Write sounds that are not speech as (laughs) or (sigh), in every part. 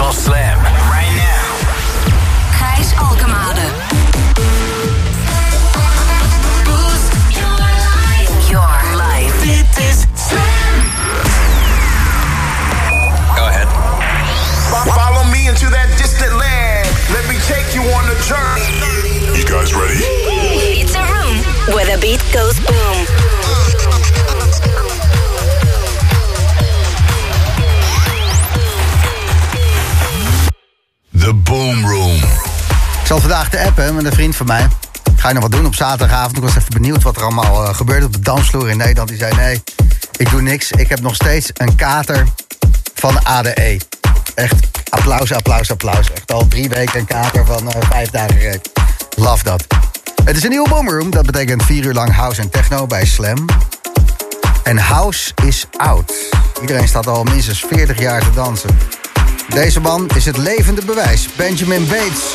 van te appen met een vriend van mij. Ga je nog wat doen op zaterdagavond? Ik was even benieuwd wat er allemaal uh, gebeurde op de dansvloer in Nederland. Die zei nee, ik doe niks. Ik heb nog steeds een kater van ADE. Echt applaus, applaus, applaus. Echt al drie weken een kater van uh, vijf dagen reed. Love dat. Het is een nieuwe boomroom. Dat betekent vier uur lang house en techno bij Slam. En house is oud. Iedereen staat al minstens 40 jaar te dansen. Deze man is het levende bewijs. Benjamin Bates.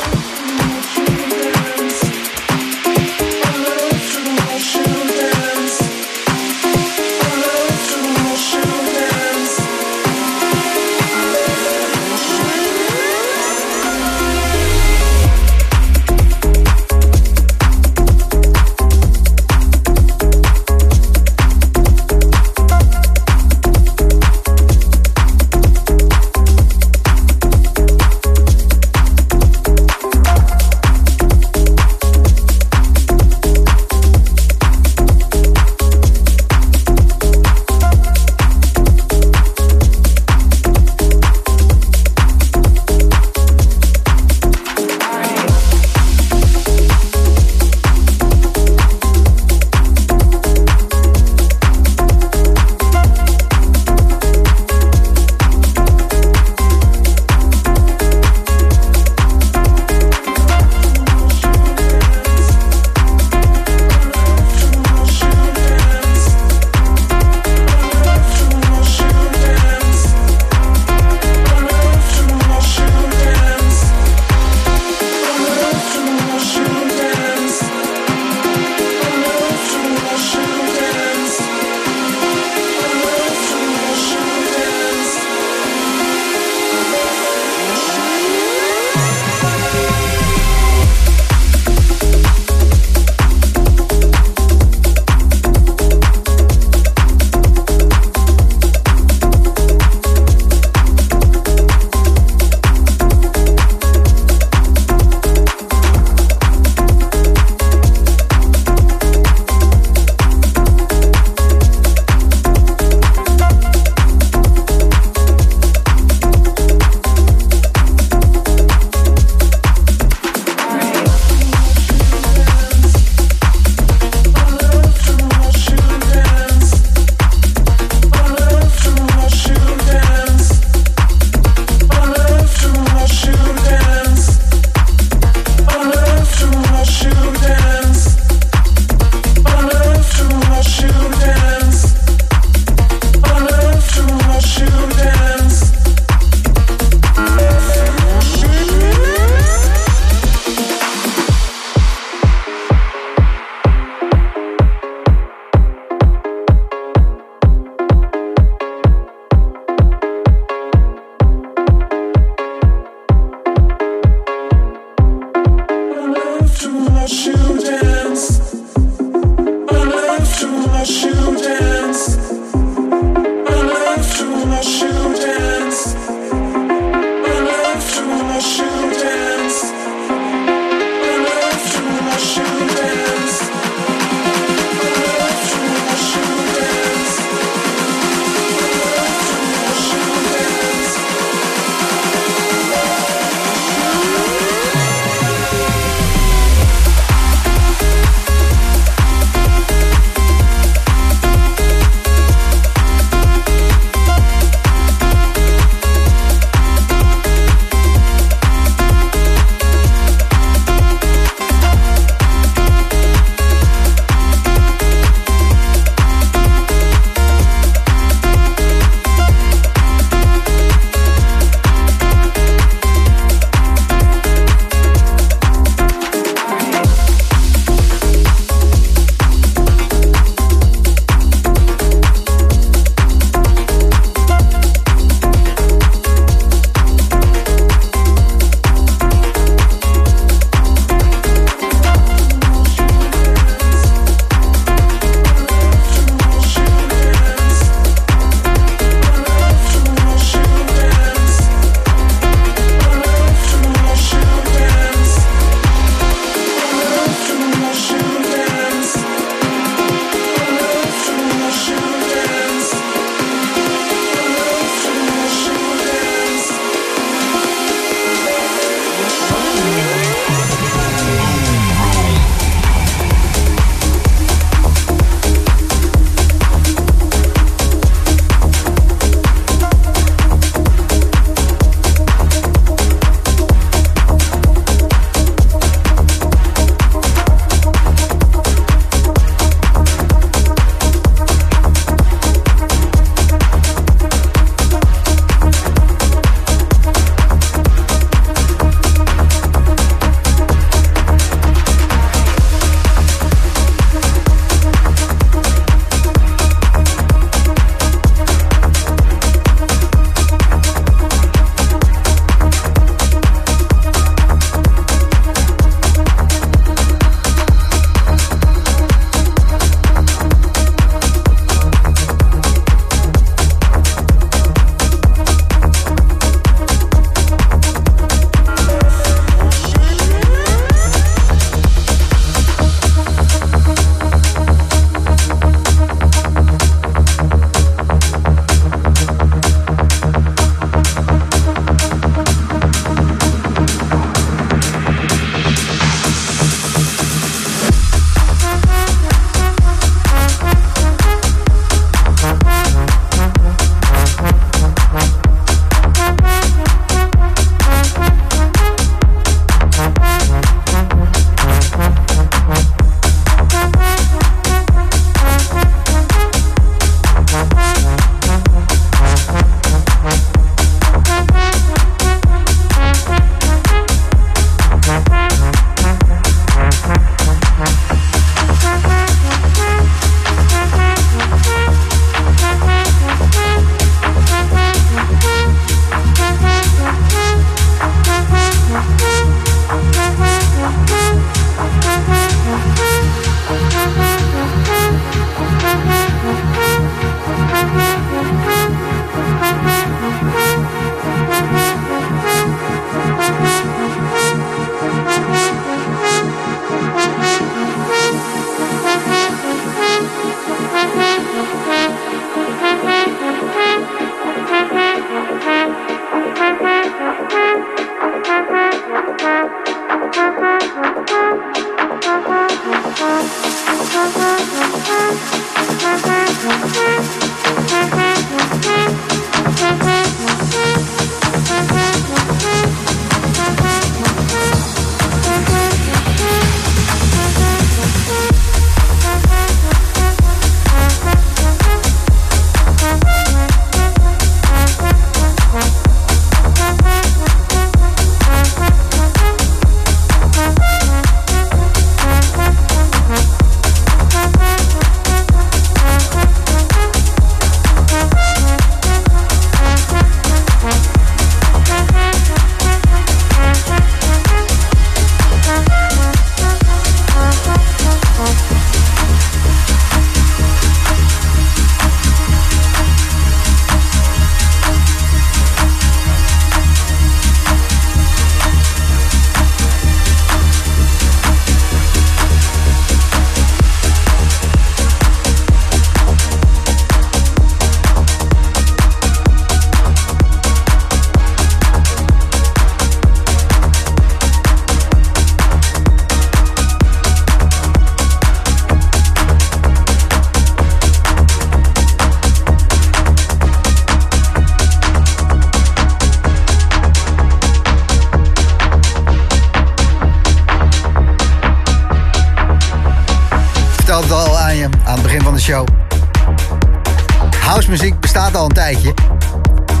Housemuziek bestaat al een tijdje.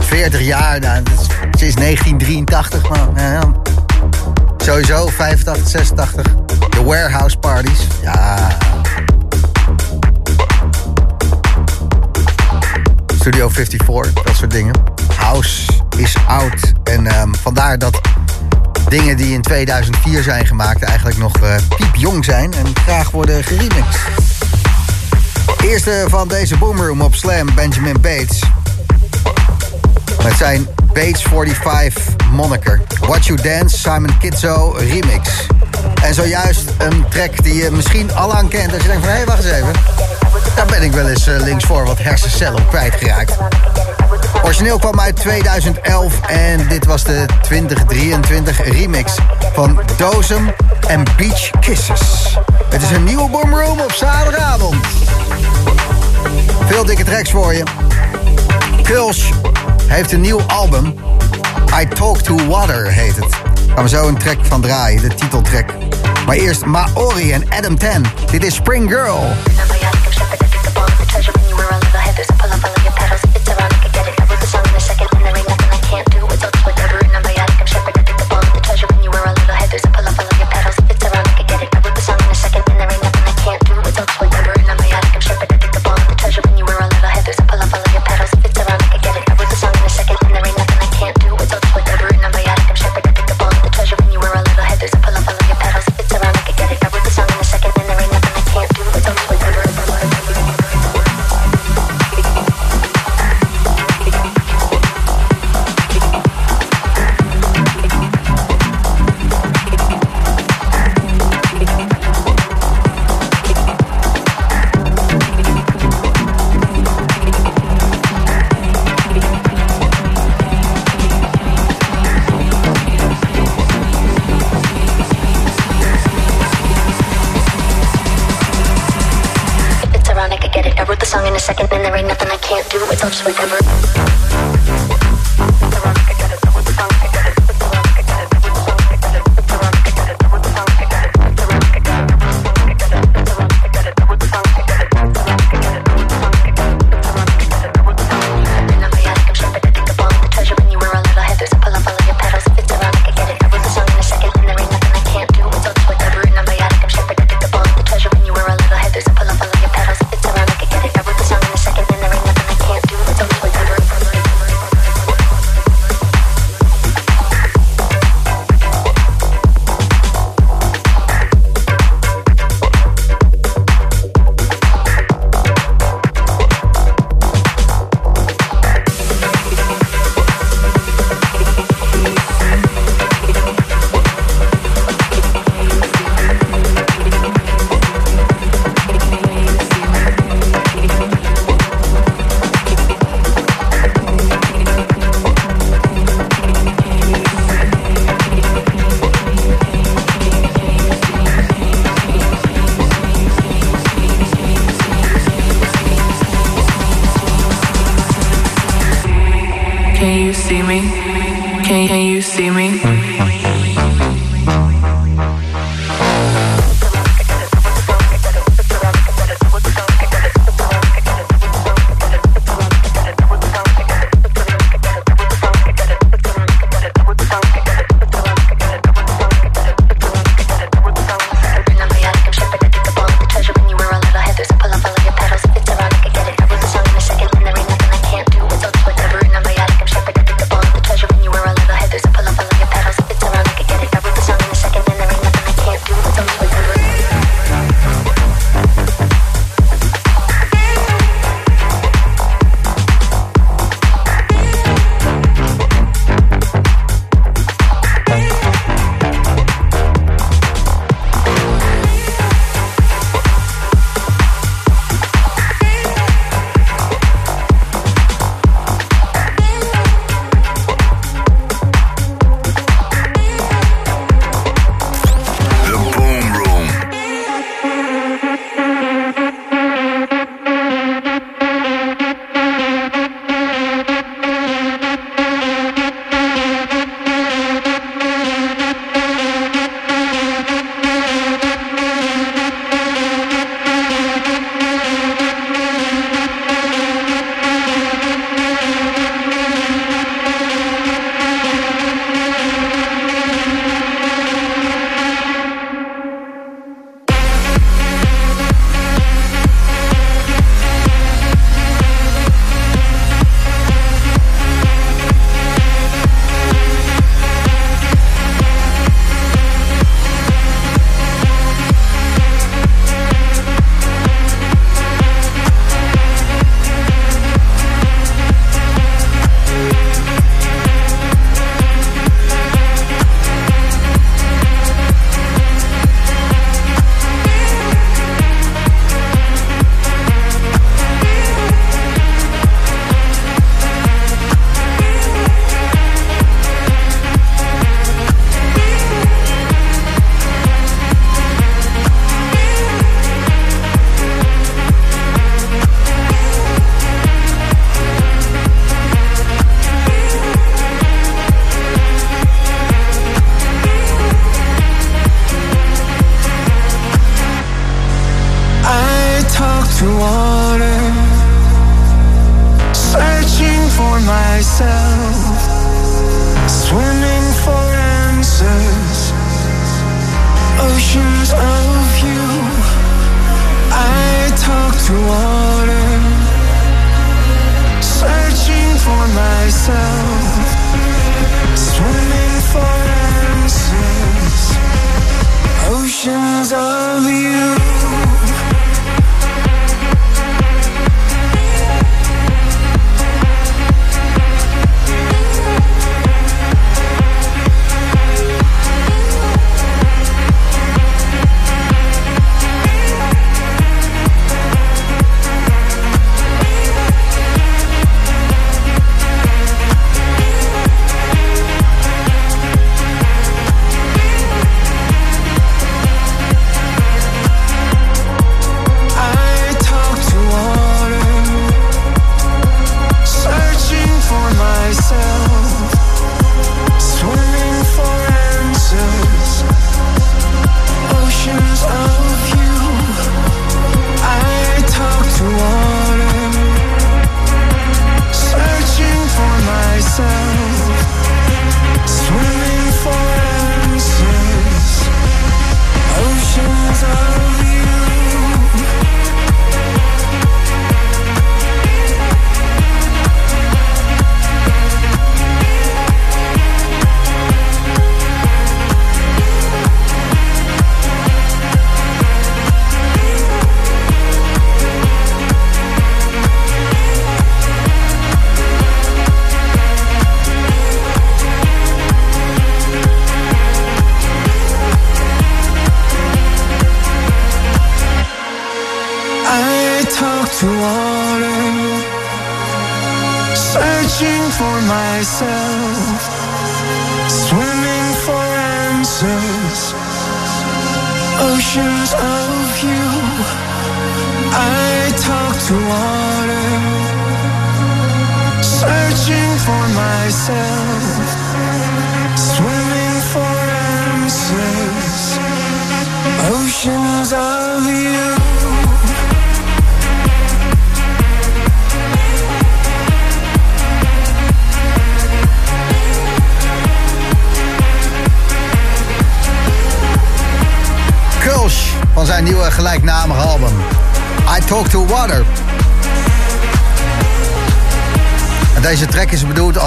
40 jaar, nou, is sinds 1983. Maar, sowieso 85, 86. De warehouse parties. Ja. Studio 54, dat soort dingen. House is oud. En ehm, vandaar dat dingen die in 2004 zijn gemaakt eigenlijk nog eh, piepjong zijn en graag worden geremixed. Eerste van deze boomroom op Slam, Benjamin Bates. Met zijn Bates 45 moniker. Watch You Dance, Simon Kitzo remix. En zojuist een track die je misschien al aan kent. Als je denkt van, hé, hey, wacht eens even. Daar ben ik wel eens uh, links voor wat hersencellen kwijtgeraakt. Origineel kwam uit 2011 en dit was de 2023 remix van Dozem en Beach Kisses. Het is een nieuwe boomroom op zaterdagavond. Veel dikke tracks voor je. Kulsch heeft een nieuw album. I Talk to Water heet het. Gaan we zo een track van draaien, de titeltrack. Maar eerst Maori en Adam Ten. Dit is Spring Girl. touch whenever.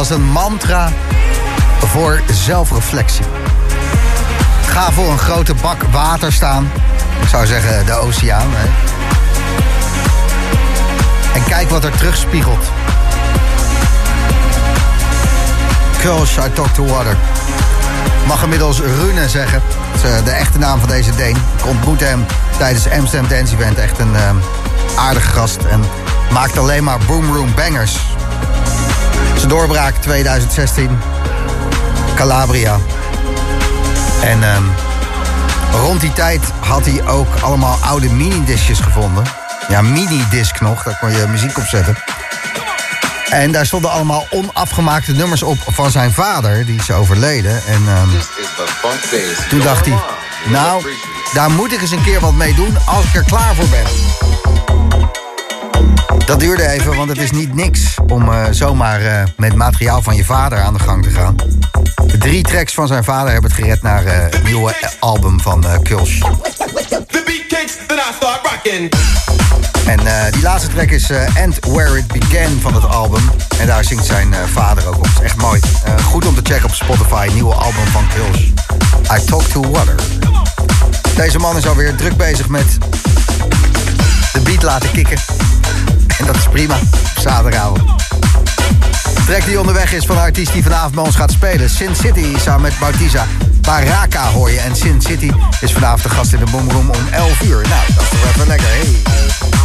Als een mantra voor zelfreflectie. Ga voor een grote bak water staan. Ik zou zeggen de oceaan. Hè. En kijk wat er terugspiegelt. Kulsh, I Talk to Water. Mag inmiddels Rune zeggen. Dat is eh, de echte naam van deze Deen. Ik ontmoette hem tijdens de Amsterdam Dance Event. Echt een eh, aardige gast. En maakt alleen maar Boom Room bangers. Zijn doorbraak 2016. Calabria. En ehm, rond die tijd had hij ook allemaal oude minidiscjes gevonden. Ja, minidisc nog. Daar kon je muziek op zetten. En daar stonden allemaal onafgemaakte nummers op van zijn vader. Die is overleden. En ehm, toen dacht hij... Nou, daar moet ik eens een keer wat mee doen als ik er klaar voor ben. Dat duurde even, want het is niet niks om eh, zomaar eh, met materiaal van je vader aan de gang te gaan. Drie tracks van zijn vader hebben het gered naar eh, het nieuwe album van eh Kulsh. The beat kicks, then I start rocking. En die laatste track is End Where It Began van het album. En daar zingt zijn vader ook op. Het is echt mooi. Goed om te checken op Spotify. Nieuwe album van Kulsh. I Talk to Water. Deze man is alweer druk bezig met de beat laten kicken. En dat is prima. Zaterdagavond. De track die onderweg is van een artiest die vanavond bij ons gaat spelen. Sin City samen met Bautiza. Baraka hoor je. En Sin City is vanavond de gast in de Boomroom om 11 uur. Nou, dat is toch even lekker. Hey.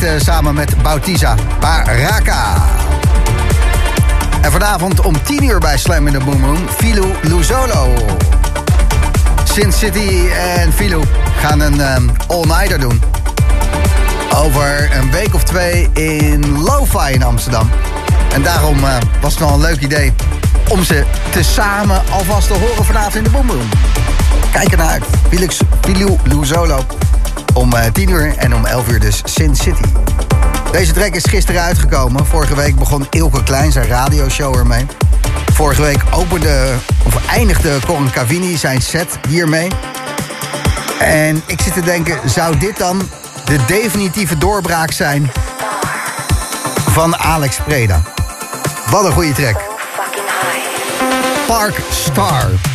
Maakte samen met Bautista. Baraka. En vanavond om 10 uur bij Slam in de Boomroom. Filou Luzolo. Sin City en Filou gaan een ehm, all-nighter doen. Over een week of twee in Lo-Fi in Amsterdam. En daarom eh, was het wel een leuk idee om ze te samen alvast te horen vanavond in de Boomroom. Kijk ernaar uit. Felix Luzolo om eh, 10 uur en om 11 uur dus Sin City. Deze track is gisteren uitgekomen. Vorige week begon Ilke Klein zijn radioshow ermee. Vorige week opende, of eindigde Corin Cavini zijn set hiermee. En ik zit te denken, zou dit dan de definitieve doorbraak zijn van Alex Preda? Wat een goede track. Park Star.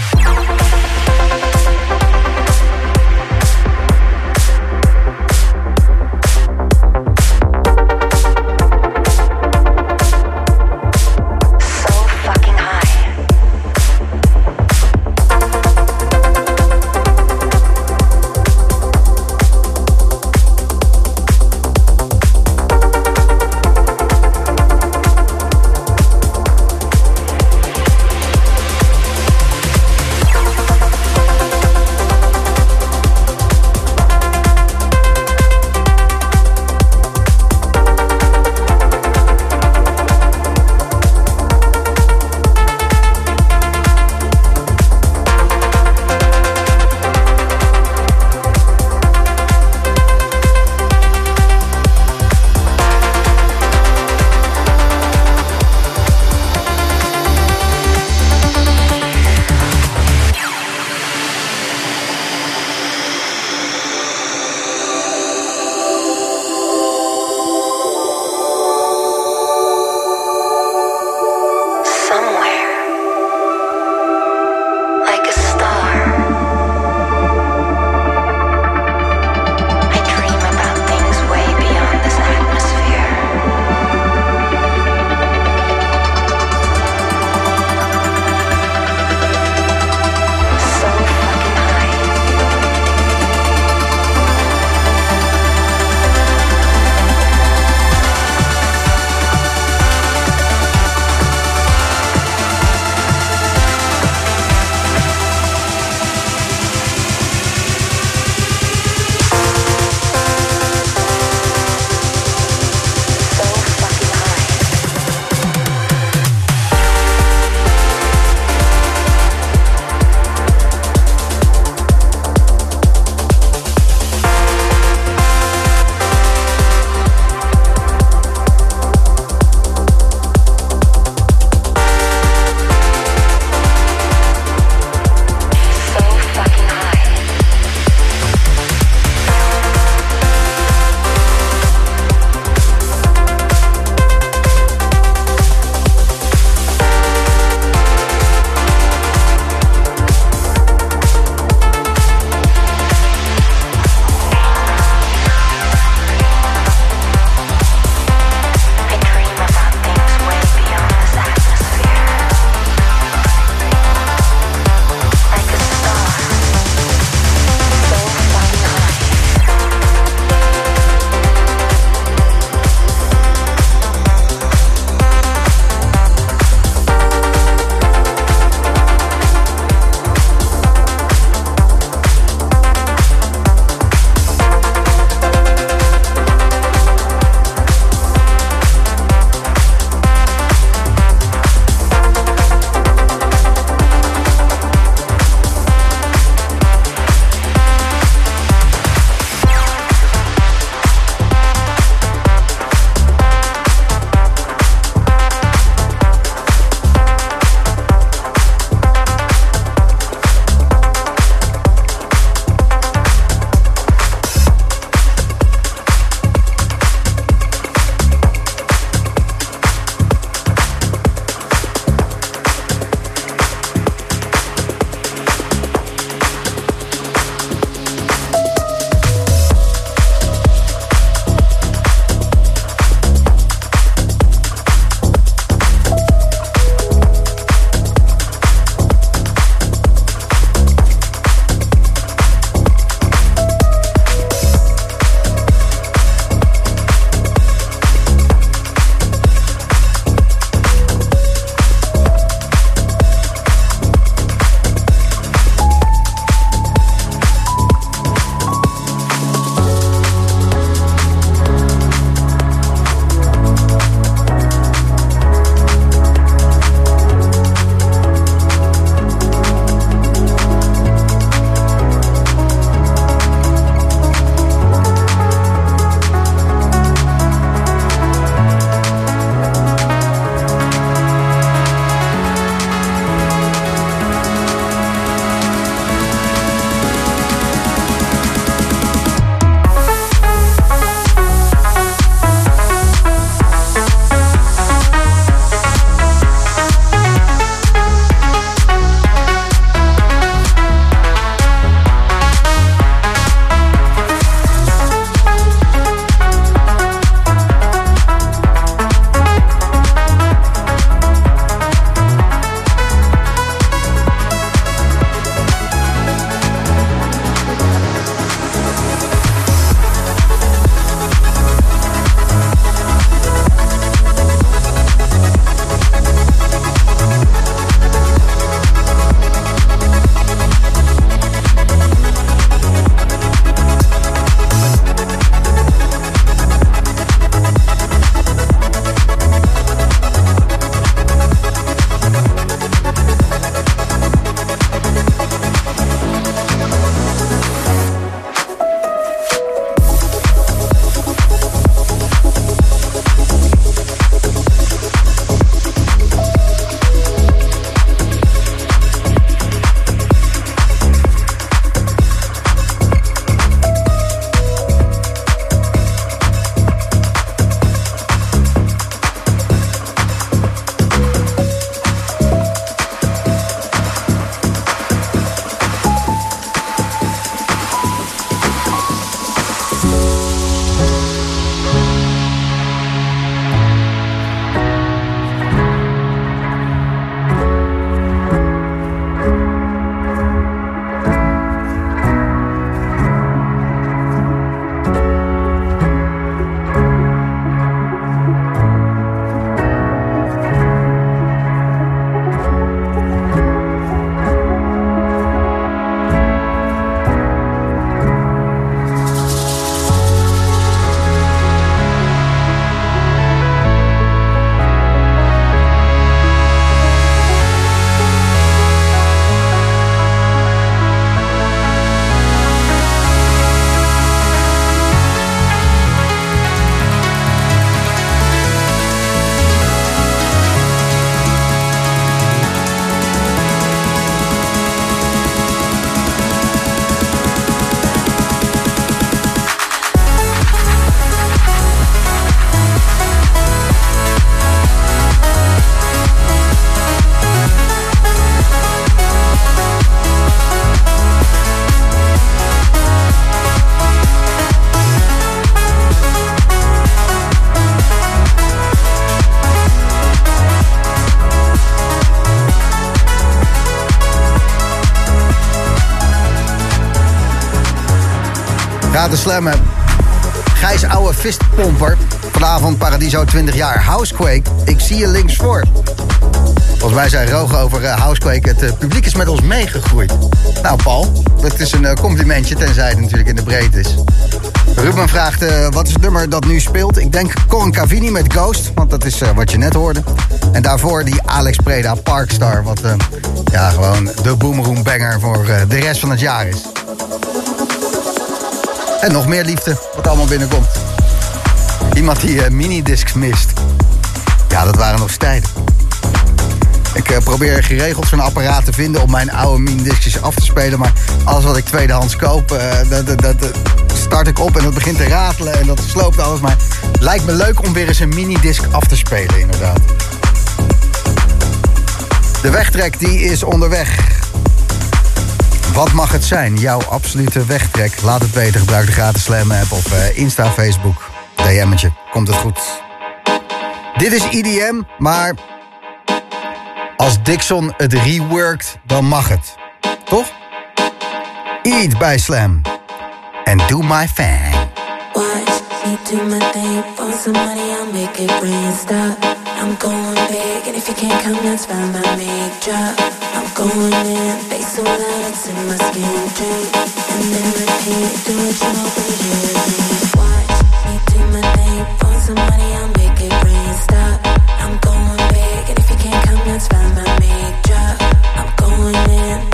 Raad slammen. Gijs ouwe fistpomper. Vanavond Paradiso 20 jaar. Housequake. Ik zie je links voor. Volgens mij zei Roge over eh, Housequake. Het eh, publiek is met ons meegegroeid. Nou, Paul, dat is een eh, complimentje. Tenzij het natuurlijk in de breedte is. Ruben vraagt wat is het nummer dat nu speelt. Ik denk Corin Cavini met Ghost. Want dat is wat je net hoorde. En daarvoor die Alex Preda Parkstar. Wat ja, gewoon de boomroom banger voor de rest van het jaar is. En nog meer liefde, wat allemaal binnenkomt. Iemand die eh, minidiscs mist. Ja, dat waren nog tijden. Ik eh, probeer geregeld zo'n apparaat te vinden om mijn oude minidiscjes af te spelen. Maar alles wat ik tweedehands koop, eh, dat, dat, start ik op en dat begint te ratelen en dat sloopt alles. Maar lijkt me leuk om weer eens een minidisc af te spelen, inderdaad. De wegtrek die is onderweg. Wat mag het zijn? Jouw absolute wegtrek? Laat het weten. Gebruik de gratis Slam app of eh, Insta, Facebook. DM'tje. Komt het goed. Dit is IDM, maar als Dixon het reworkt, dan mag het. Toch? Eat bij Slam. En do my thing. Watch me do my thing for some money, I'll make it rain. Stop. I'm going big, and if you can't come, that's fine by me. Drop. Going in, face loud, it's in my skin. Drink, and then repeat. Do what you want when you're with me. Watch me do my thing for some money, I'll make it rain. Stop. I'm going big, and if you can't come, that's fine by me. Drop. I'm going in,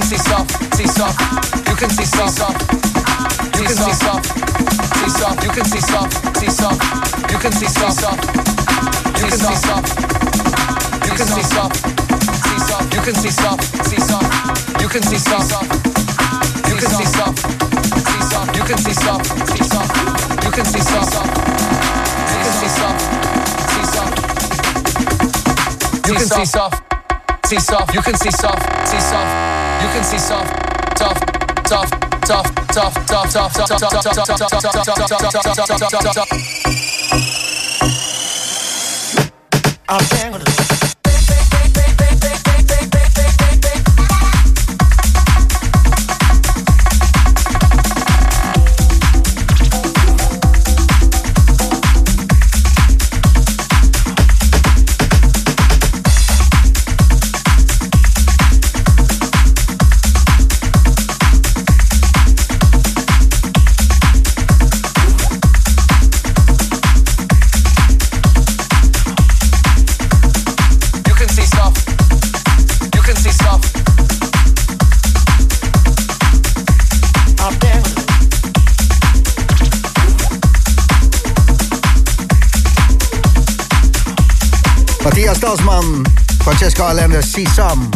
can see soft, see soft. You can see soft, You can see soft, see soft. You can see soft, see soft. You can see soft, You can see soft. You can see soft, see soft. You can see soft, see soft. You can see soft, You can see soft, see soft. You can see soft, see soft. You can see soft, You can see soft, see soft. You can see soft, see soft. You can see soft, see soft. You can see soft, tough, tough, tough, tough, tough, tough, tough, tough, tough, tough, tough, tough, tough, tough, tough, tough. I Francesco Allende, Sisam.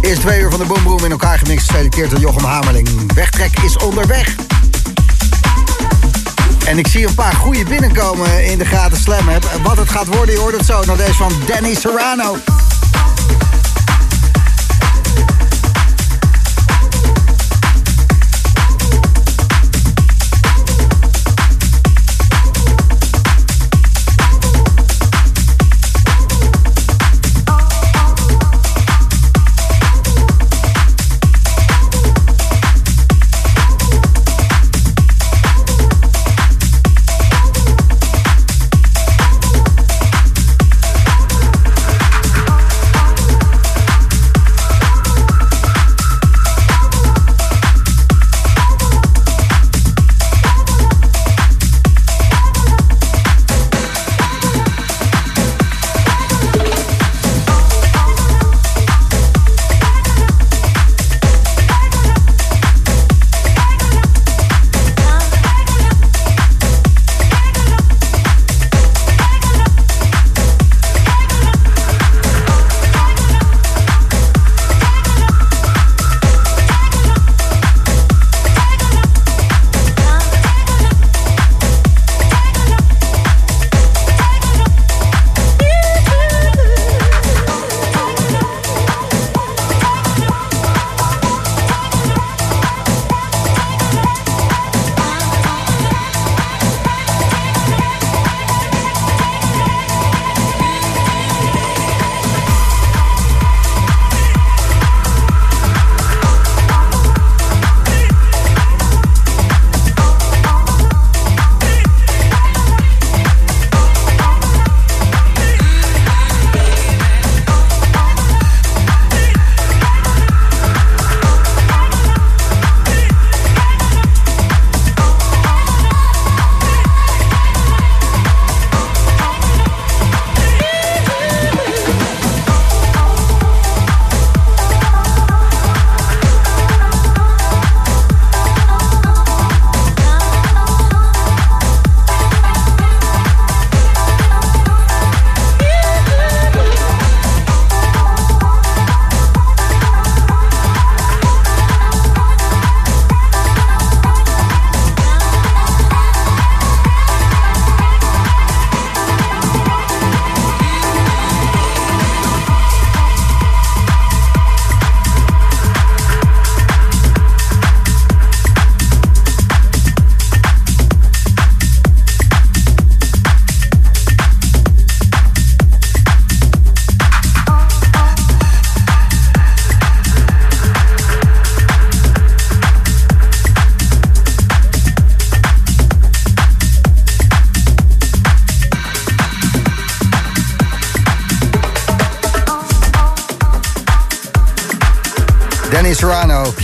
Eerst twee uur van de Boom Boom in elkaar gemixt, geselecteerd door Jochem Hamerling. Wegtrek is onderweg. En ik zie een paar goede binnenkomen in de gratis slam. Wat het gaat worden, je hoort het zo. Naar deze van Danny Serrano.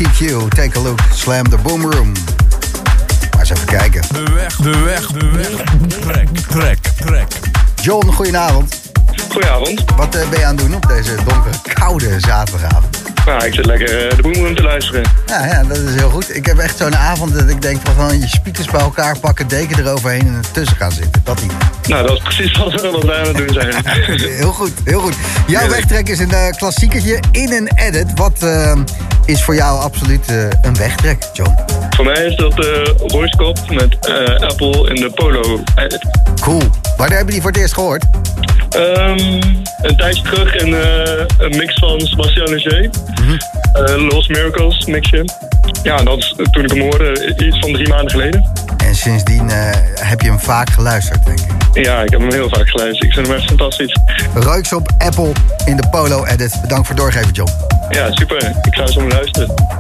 Take a look, slam the boom room. Maar eens even kijken. De weg, de weg, de weg. Trek, trek, trek. John, goedenavond. Goedenavond. Wat eh, ben je aan het doen op deze donkere, koude zaterdagavond? Nou, ik zit lekker eh, de boemroom te luisteren. Ja, ja, dat is heel goed. Ik heb echt zo'n avond dat ik denk van gewoon je speakers bij elkaar pakken, deken eroverheen en ertussen gaan zitten. Dat niet. Nou, dat is precies wat, wat wij aan het doen zijn. (laughs) Heel goed, heel goed. Jouw wegtrek is een eh, klassiekertje in een edit. Wat is voor jou absoluut eh, een wegtrek, John? Voor mij is dat Royce Cop met eh, Apple in de Polo edit. Cool. Wanneer heb je die voor het eerst gehoord? Ehm, een tijdje terug in eh, een mix van Sebastian Leger. Eh, Lost Miracles mixje. Ja, dat is toen ik hem hoorde, iets van drie maanden geleden. En sindsdien heb je hem vaak geluisterd, denk ik. Ja, ik heb hem heel vaak geluisterd. Ik vind hem echt fantastisch. Ruiks op Apple in de Polo edit. Bedankt voor het doorgeven, John. Ja, super. Ik ga zo luisteren.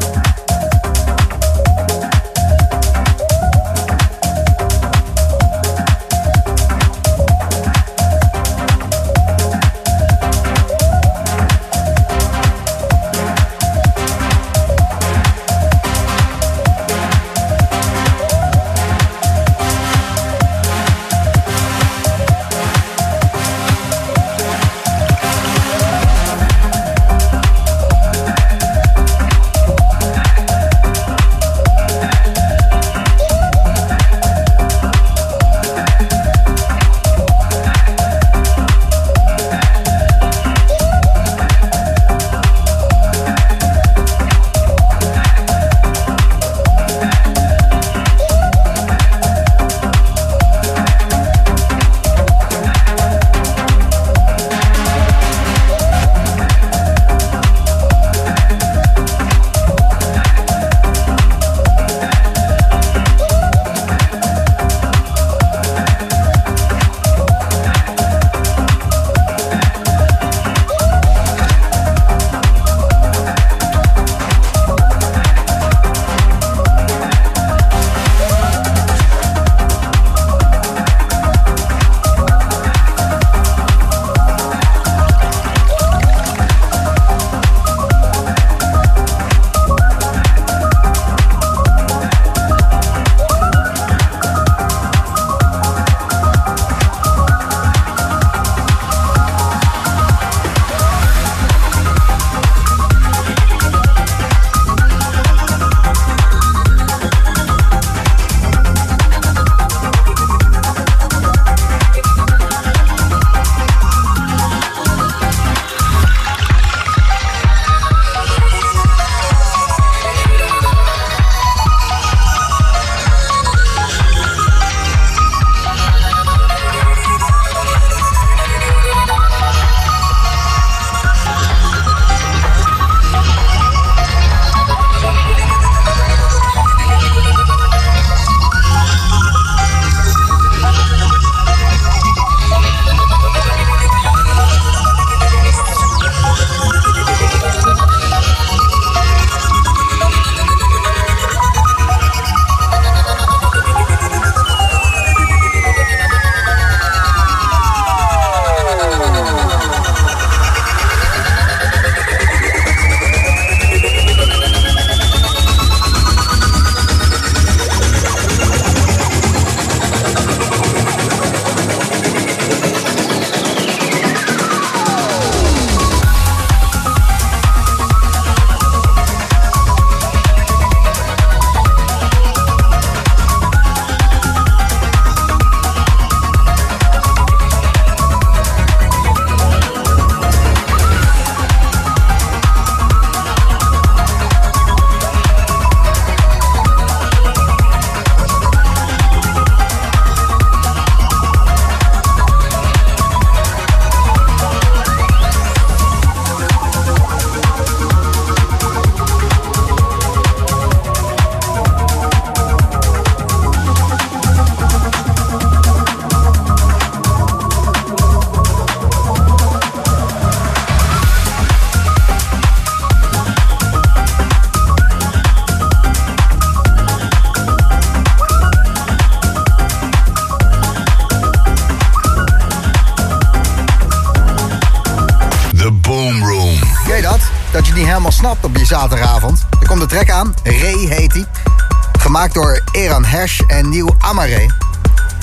Hersh en Nieuw Amare.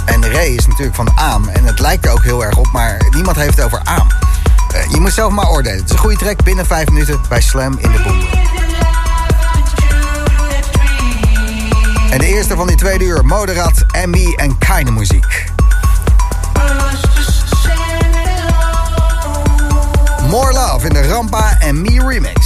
En Ray is natuurlijk van Aam. En het lijkt er ook heel erg op, maar niemand heeft het over Aam. Eh, je moet zelf maar oordelen. Het is een goede track binnen 5 minuten bij Slam in de Boom. En de eerste van die tweede uur, Moderat, MB en Keine Muziek. More Love in de Rampa en Me remix.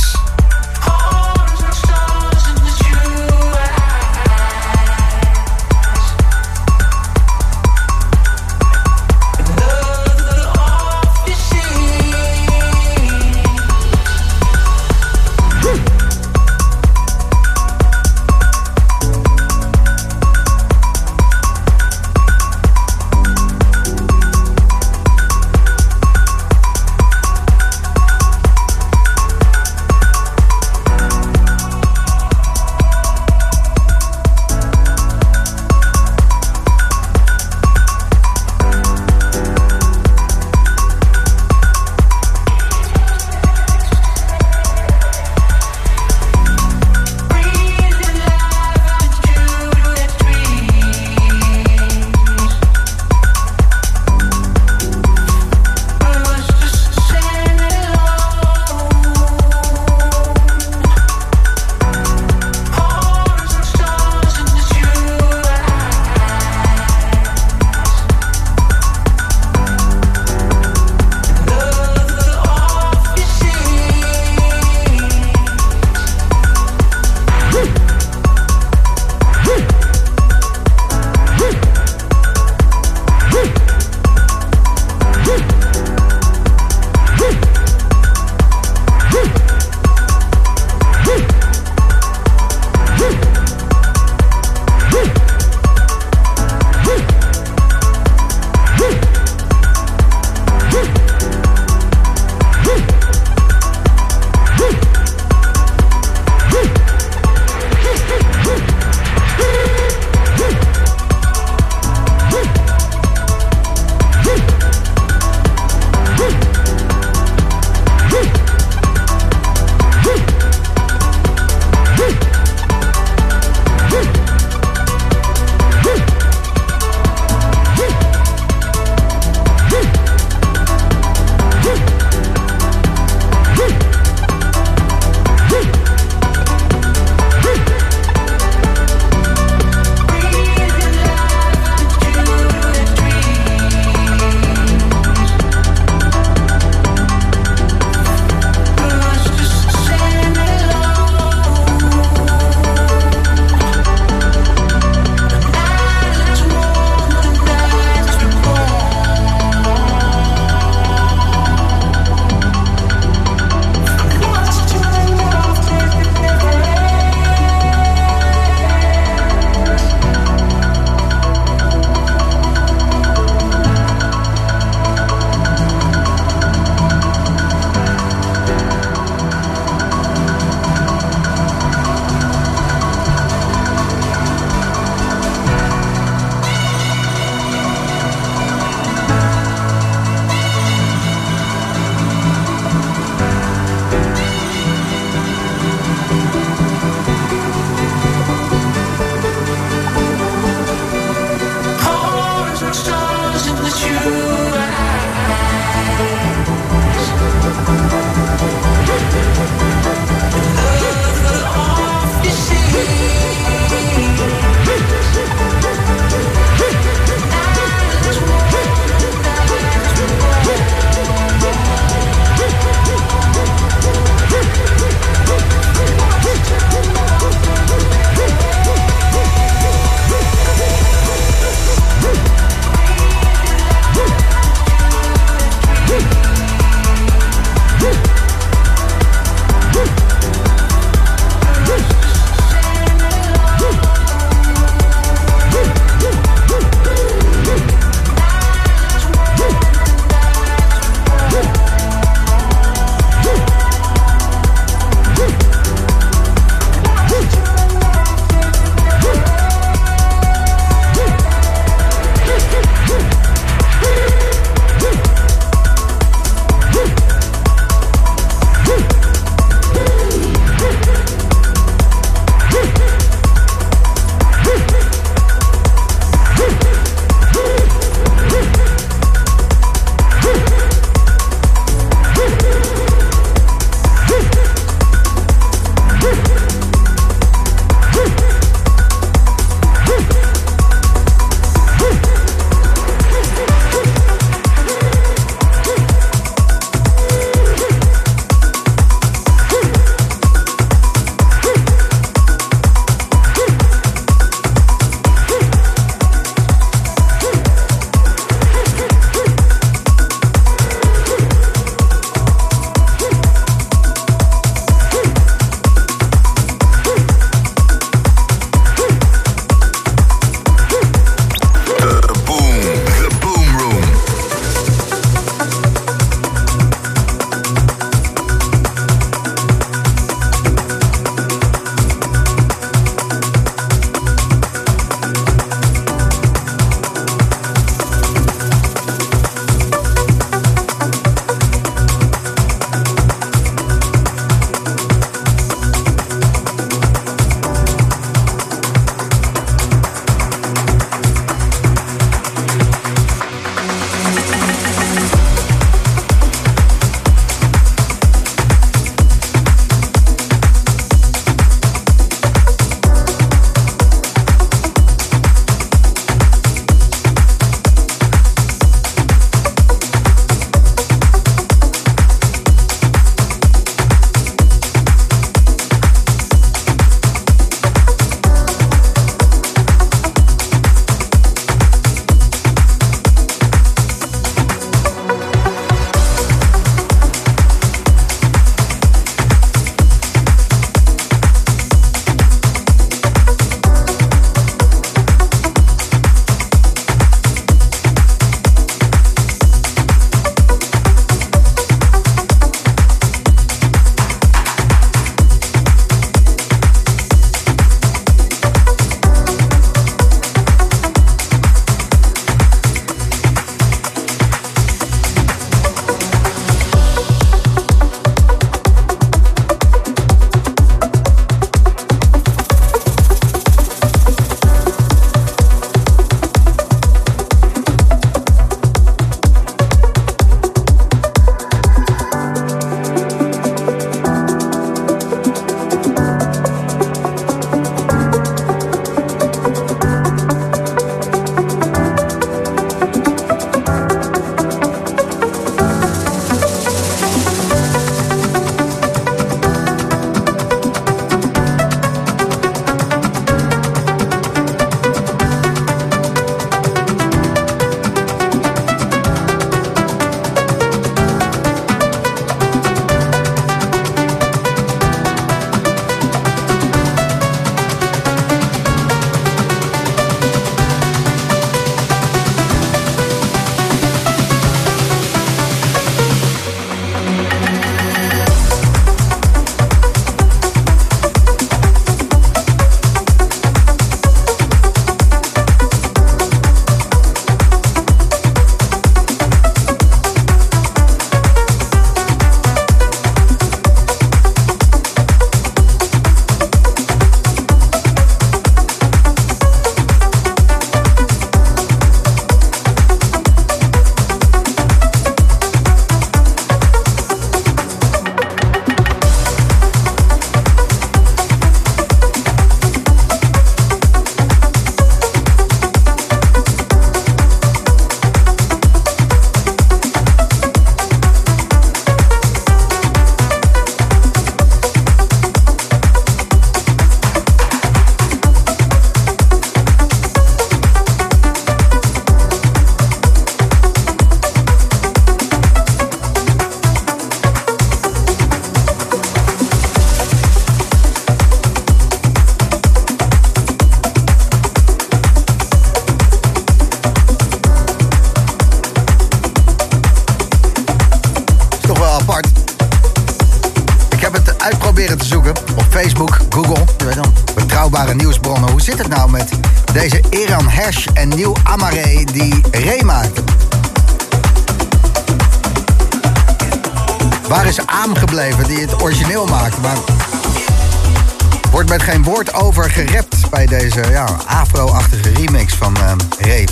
Met woord over gerapt bij deze ja, afro-achtige remix van eh Ray.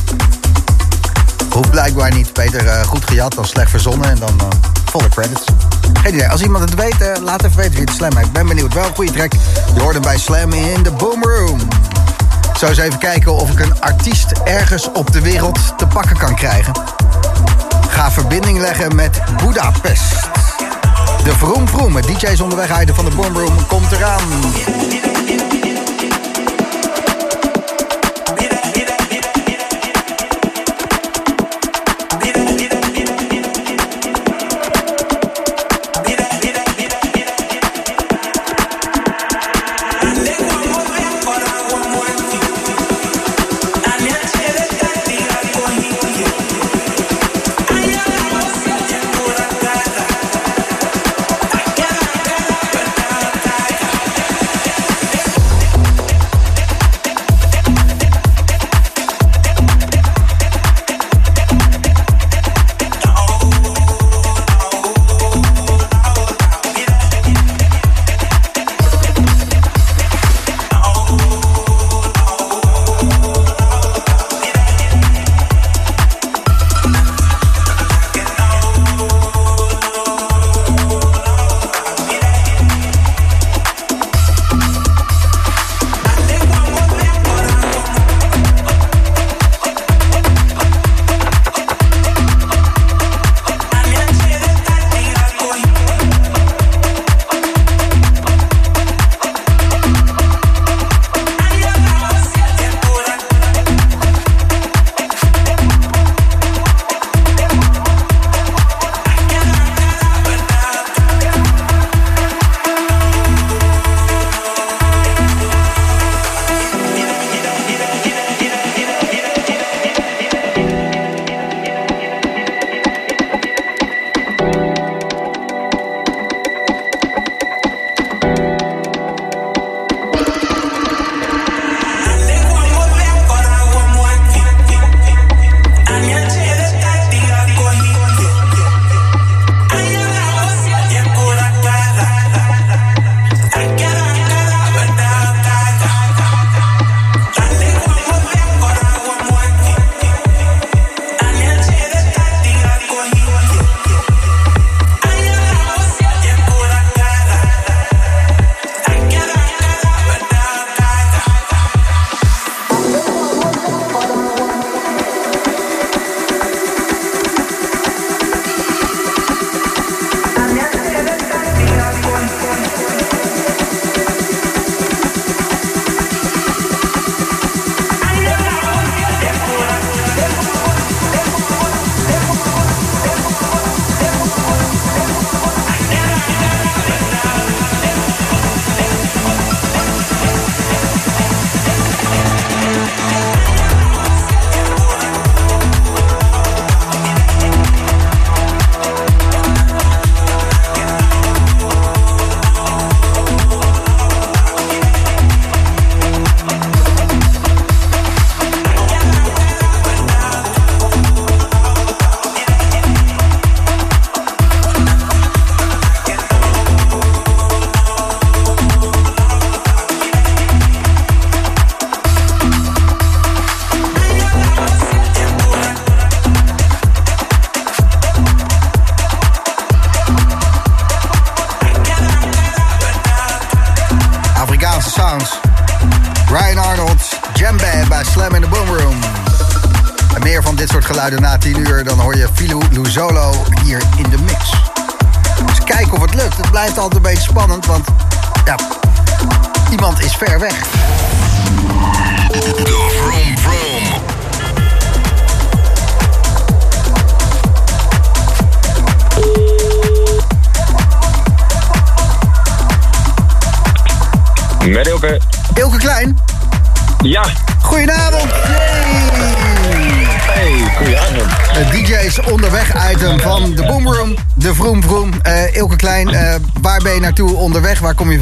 Hoeft blijkbaar niet beter eh, goed gejat dan slecht verzonnen en dan eh, volle credits. Als iemand het weet, laat even weten wie het Slam heeft. Ik ben benieuwd. Wel een goede track. Je hoort hem bij Slam in de Boom Room. Zou eens even kijken of ik een artiest ergens op de wereld te pakken kan krijgen. Ga verbinding leggen met Budapest. De Vroom Vroom, het DJ's onderweg rijden van de Boom Room, komt eraan. you.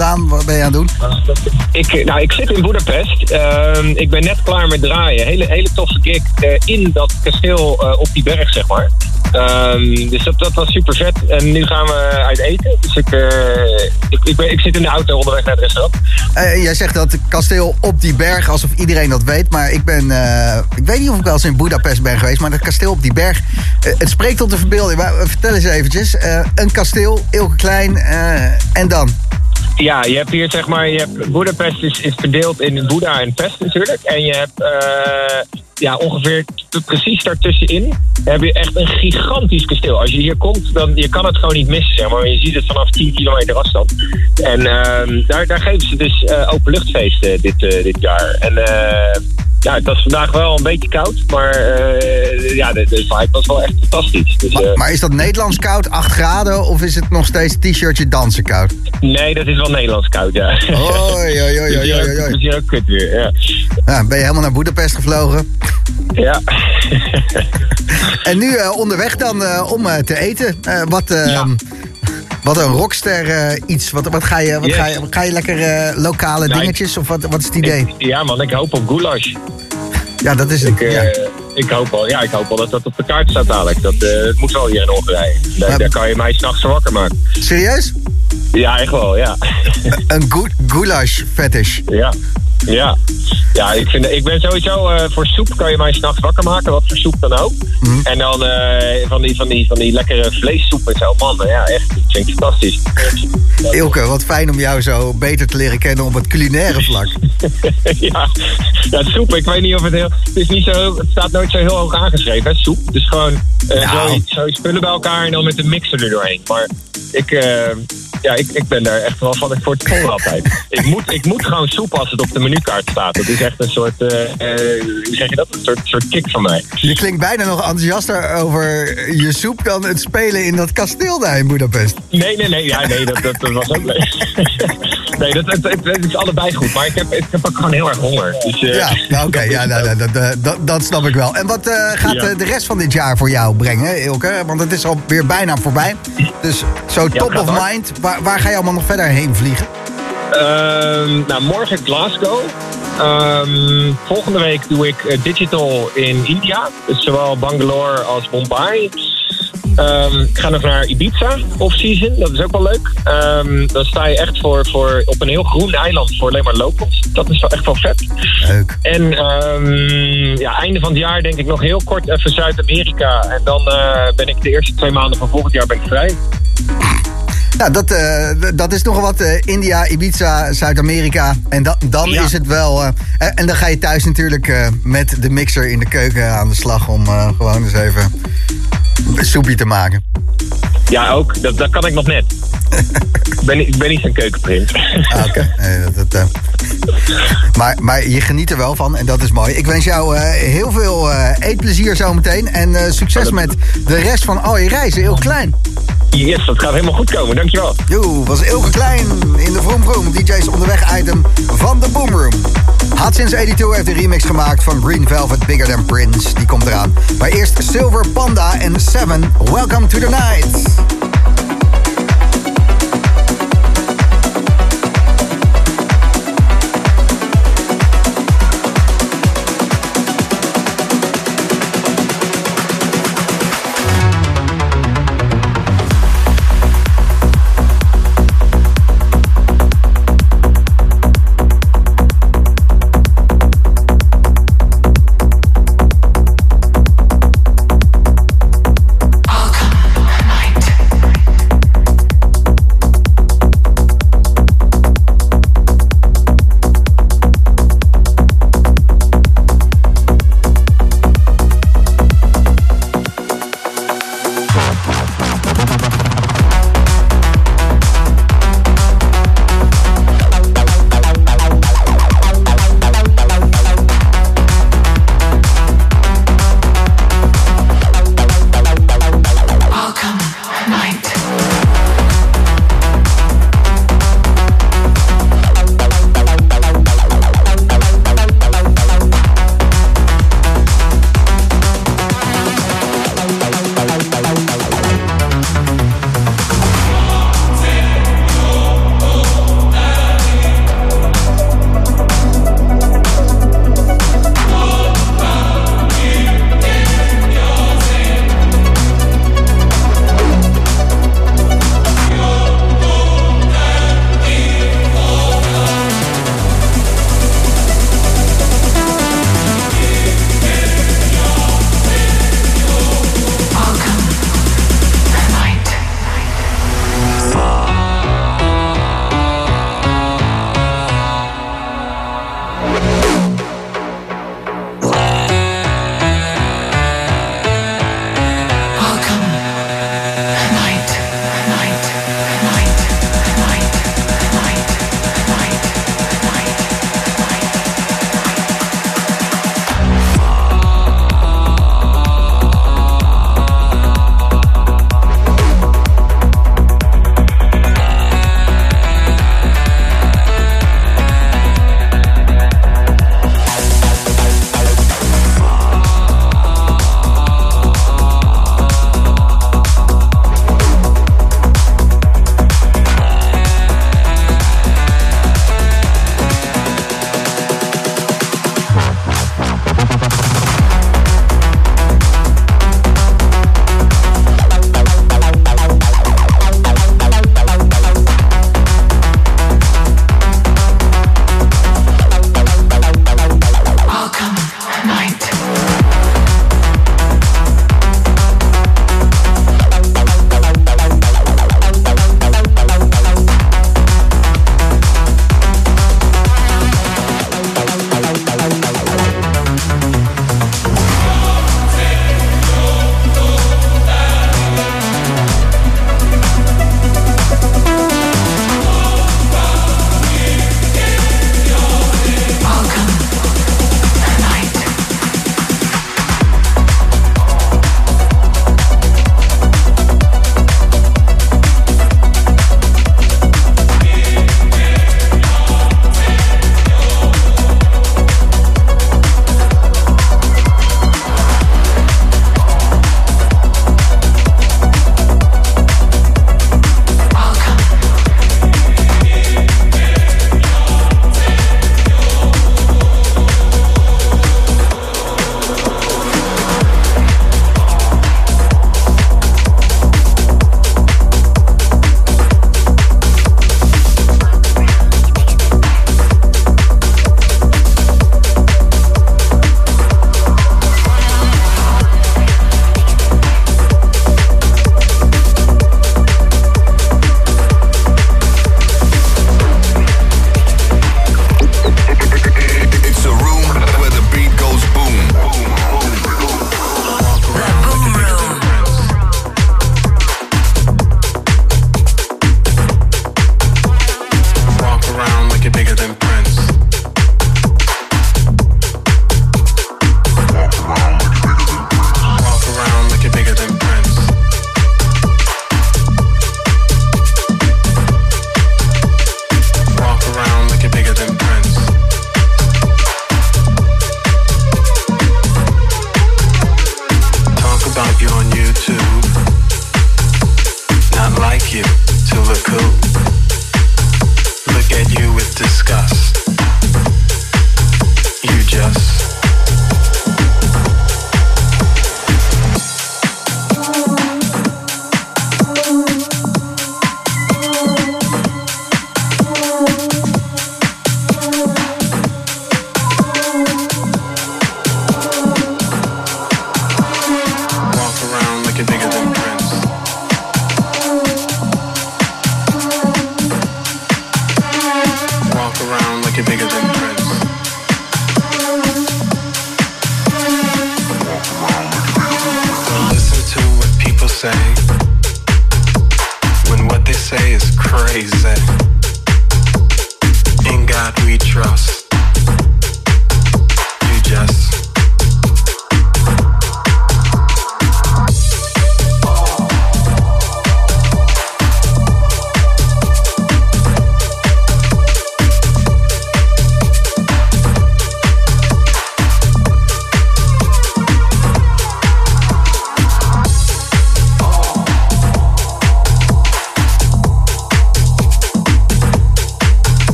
Vandaan? Wat ben je aan het doen? Ik, nou, ik zit in Boedapest. Ehm, ik ben net klaar met draaien. Hele, hele toffe gig eh, in dat kasteel eh, op die berg, zeg maar. Ehm, dus dat, dat was super vet. En nu gaan we uit eten. Dus ik, eh, ik, ik, ben- ik zit in de auto onderweg naar het restaurant. Jij zegt dat kasteel op die berg, alsof iedereen dat weet. Maar ik ben, ik weet niet of ik wel eens in Budapest ben geweest. Maar dat kasteel op die berg, het spreekt tot de verbeelding. Maar, vertel eens eventjes. Een kasteel, Ilke Klein, en dan? Ja, je hebt hier zeg maar, je hebt, Boedapest is, is verdeeld in Boeddha en Pest natuurlijk. En je hebt eh, ja, ongeveer precies daartussenin heb je echt een gigantisch kasteel. Als je hier komt, dan je kan het gewoon niet missen, zeg maar. Je ziet het vanaf 10 kilometer afstand. En ehm, daar, daar geven ze dus eh openluchtfeesten dit, eh, dit jaar. En ja, het was vandaag wel een beetje koud, maar eh, ja, de, de vibe was wel echt fantastisch. Dus, eh, Maar is dat Nederlands koud, 8 graden? Of is het nog steeds t-shirtje dansen koud? nee, dat is wel Nederlands koud, ja. Oei, oei, oei, hier oei, oei, het is hier ook kut weer, ja. Ja, ben je helemaal naar Budapest gevlogen? Ja. (laughs) En nu eh, onderweg dan om te eten. Wat, eh, wat een rockster eh, iets. Wat, wat, ga je, wat Yes. ga je, ga je lekker eh, lokale Nou, dingetjes? Of wat, wat is het idee? Ja, man, ik hoop op goulash. Ja, dat is het. Ik, ja. ik, hoop wel, ja, ik hoop wel dat dat op de kaart staat dadelijk. Dat eh, het moet wel hier in Hongarije. Daar, kan je mij s'nachts wakker maken. Serieus? Ja, echt wel, ja. (laughs) Een gou- goulash fetish. ja. Ja, ja ik, vind, ik ben sowieso eh, voor soep kan je mij s'nachts wakker maken, wat voor soep dan ook. Mhm. En dan eh, van, die, van, die, van die lekkere vleessoep en zo. Man, ja, echt, dat vind ik fantastisch. Ilke, wat fijn om jou zo beter te leren kennen op het culinaire vlak. (laughs) ja, ja, soep, ik weet niet of het heel... Het, is niet zo, het staat nooit zo heel hoog aangeschreven, hè, soep. Is gewoon Nou. zo, zo spullen bij elkaar en dan met een mixer er doorheen. Maar ik, ja, ik, ik ben daar echt wel van voor het vol altijd. ik, moet, ik moet gewoon soep als het op de menukaart staat. Dat is echt een soort, hoe zeg je dat? Een soort, soort kick van mij. Je klinkt bijna nog enthousiaster over je soep dan het spelen in dat kasteel daar in Budapest. Nee, nee, nee, ja, nee dat, dat, was ook leuk. (laughs) nee, dat, het, het, het is allebei goed. Maar ik heb, ik heb ook gewoon heel erg honger. Dus, eh, Ja, nou, oké, ja, nou, dat, dat, dat, snap ik wel. En wat gaat Ja. de rest van dit jaar voor jou brengen, Ilke? Want het is alweer bijna voorbij. Dus zo top of mind, waar, waar ga je allemaal nog verder heen vliegen? Ehm, nou, morgen Glasgow. Ehm, volgende week doe ik eh, digital in India. Dus zowel Bangalore als Mumbai. Ehm, ik ga nog naar Ibiza off-season. Dat is ook wel leuk. Dan sta je echt voor, voor, op een heel groen eiland voor alleen maar locals. Dat is wel echt wel vet. Leuk. En ja, einde van het jaar denk ik nog heel kort even Zuid-Amerika. En dan eh, ben ik de eerste twee maanden van volgend jaar ben ik vrij. Nou, dat, eh, dat is nogal wat. eh, India, Ibiza, Zuid-Amerika. En da- dan Ja. is het wel... eh, en, en dan ga je thuis natuurlijk met de mixer in de keuken aan de slag... om gewoon eens even een soepje te maken. Ja, ook. Dat, dat kan ik nog net. (laughs) ik, ben, niet- ik ben niet zo'n keukenprins. Ah, Oké. Nee, dat, dat, eh. maar, maar je geniet er wel van en dat is mooi. Ik wens jou eh, heel veel eh, eetplezier zometeen. En succes met de rest van al je reizen. Heel klein. Yes, dat gaat helemaal goed komen. Dankjewel. Yo, was Ilke Klein in de Vroom Vroom. DJ's onderweg item van de Boomroom. Had sinds 82 heeft een remix gemaakt van Green Velvet Bigger Than Prince. Die komt eraan. Maar eerst Silver Panda en Seven. Welcome to the night. Welcome, night.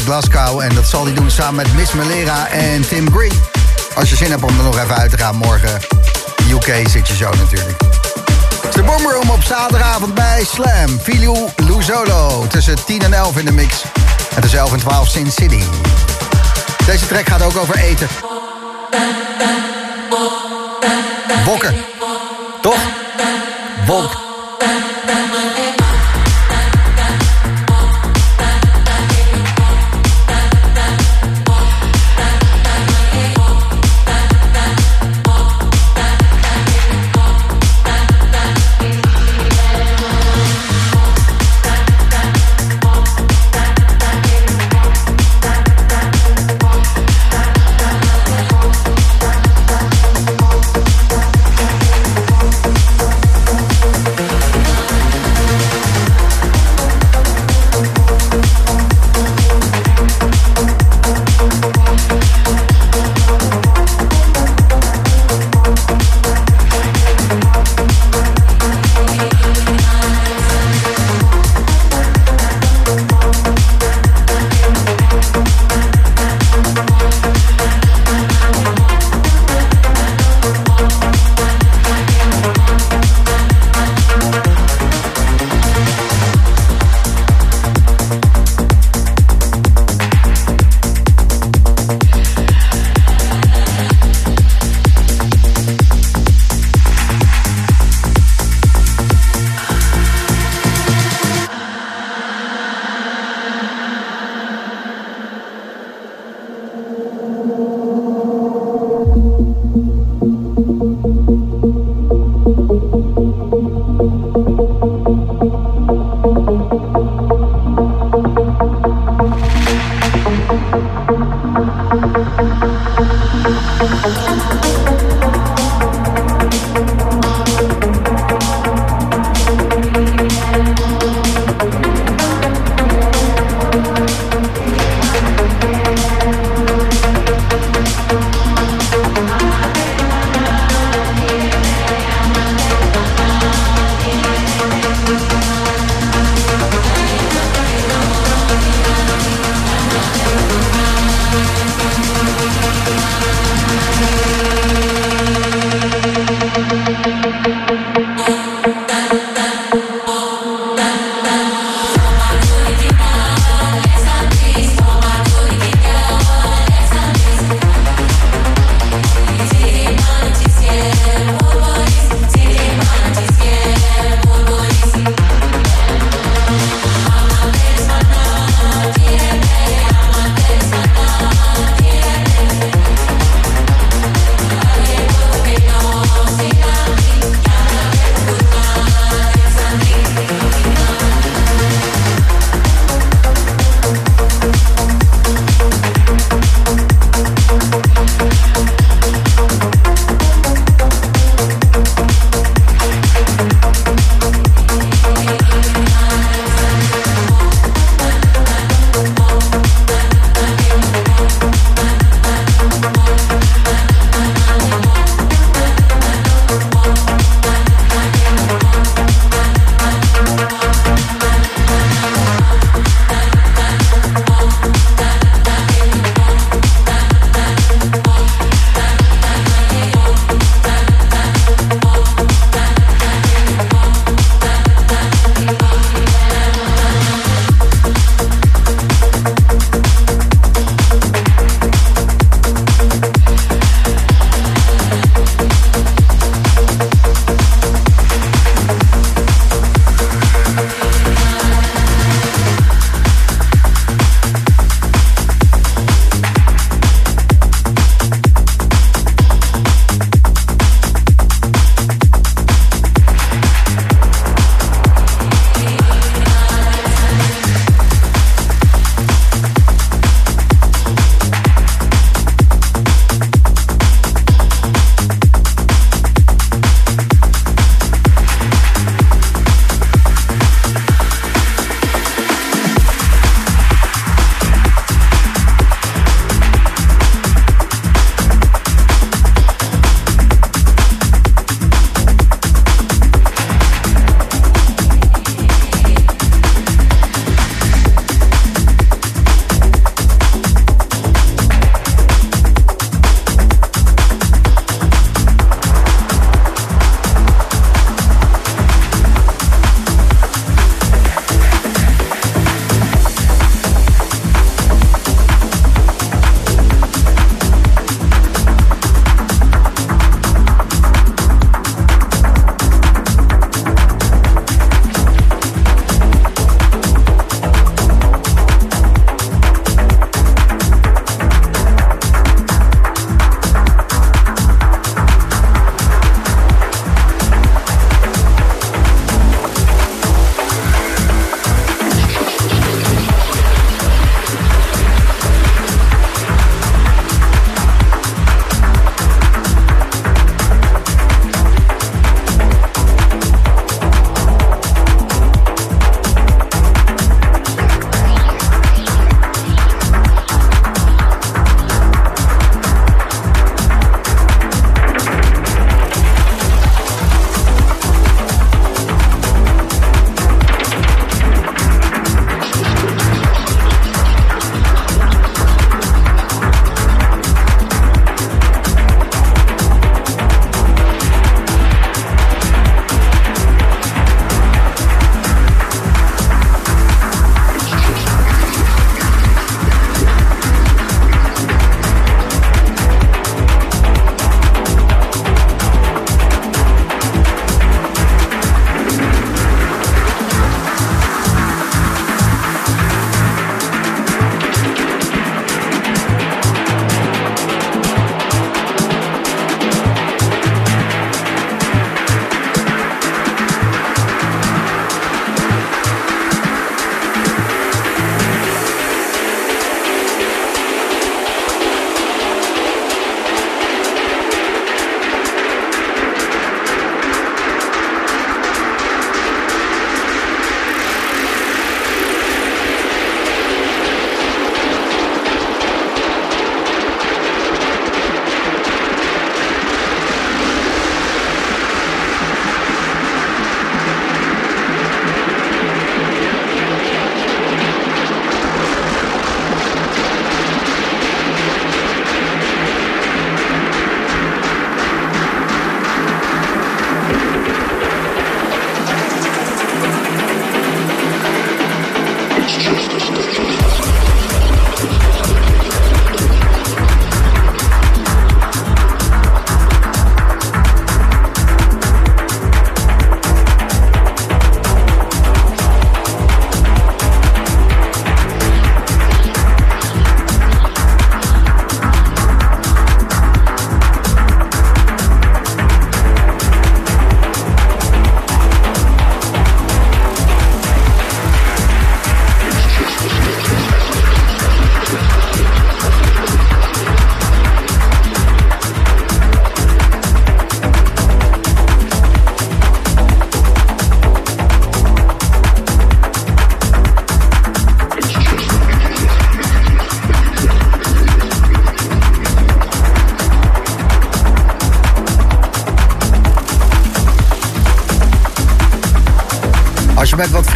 Glasgow. En dat zal hij doen samen met Miss Melera en Tim Green. Als je zin hebt om er nog even uit te gaan, morgen UK zit je zo natuurlijk. De Boomroom op zaterdagavond bij Slam. Filio Luzolo. Tussen 10 en 11 in de mix. En tussen 11 en 12 Sin City. Deze track gaat ook over eten.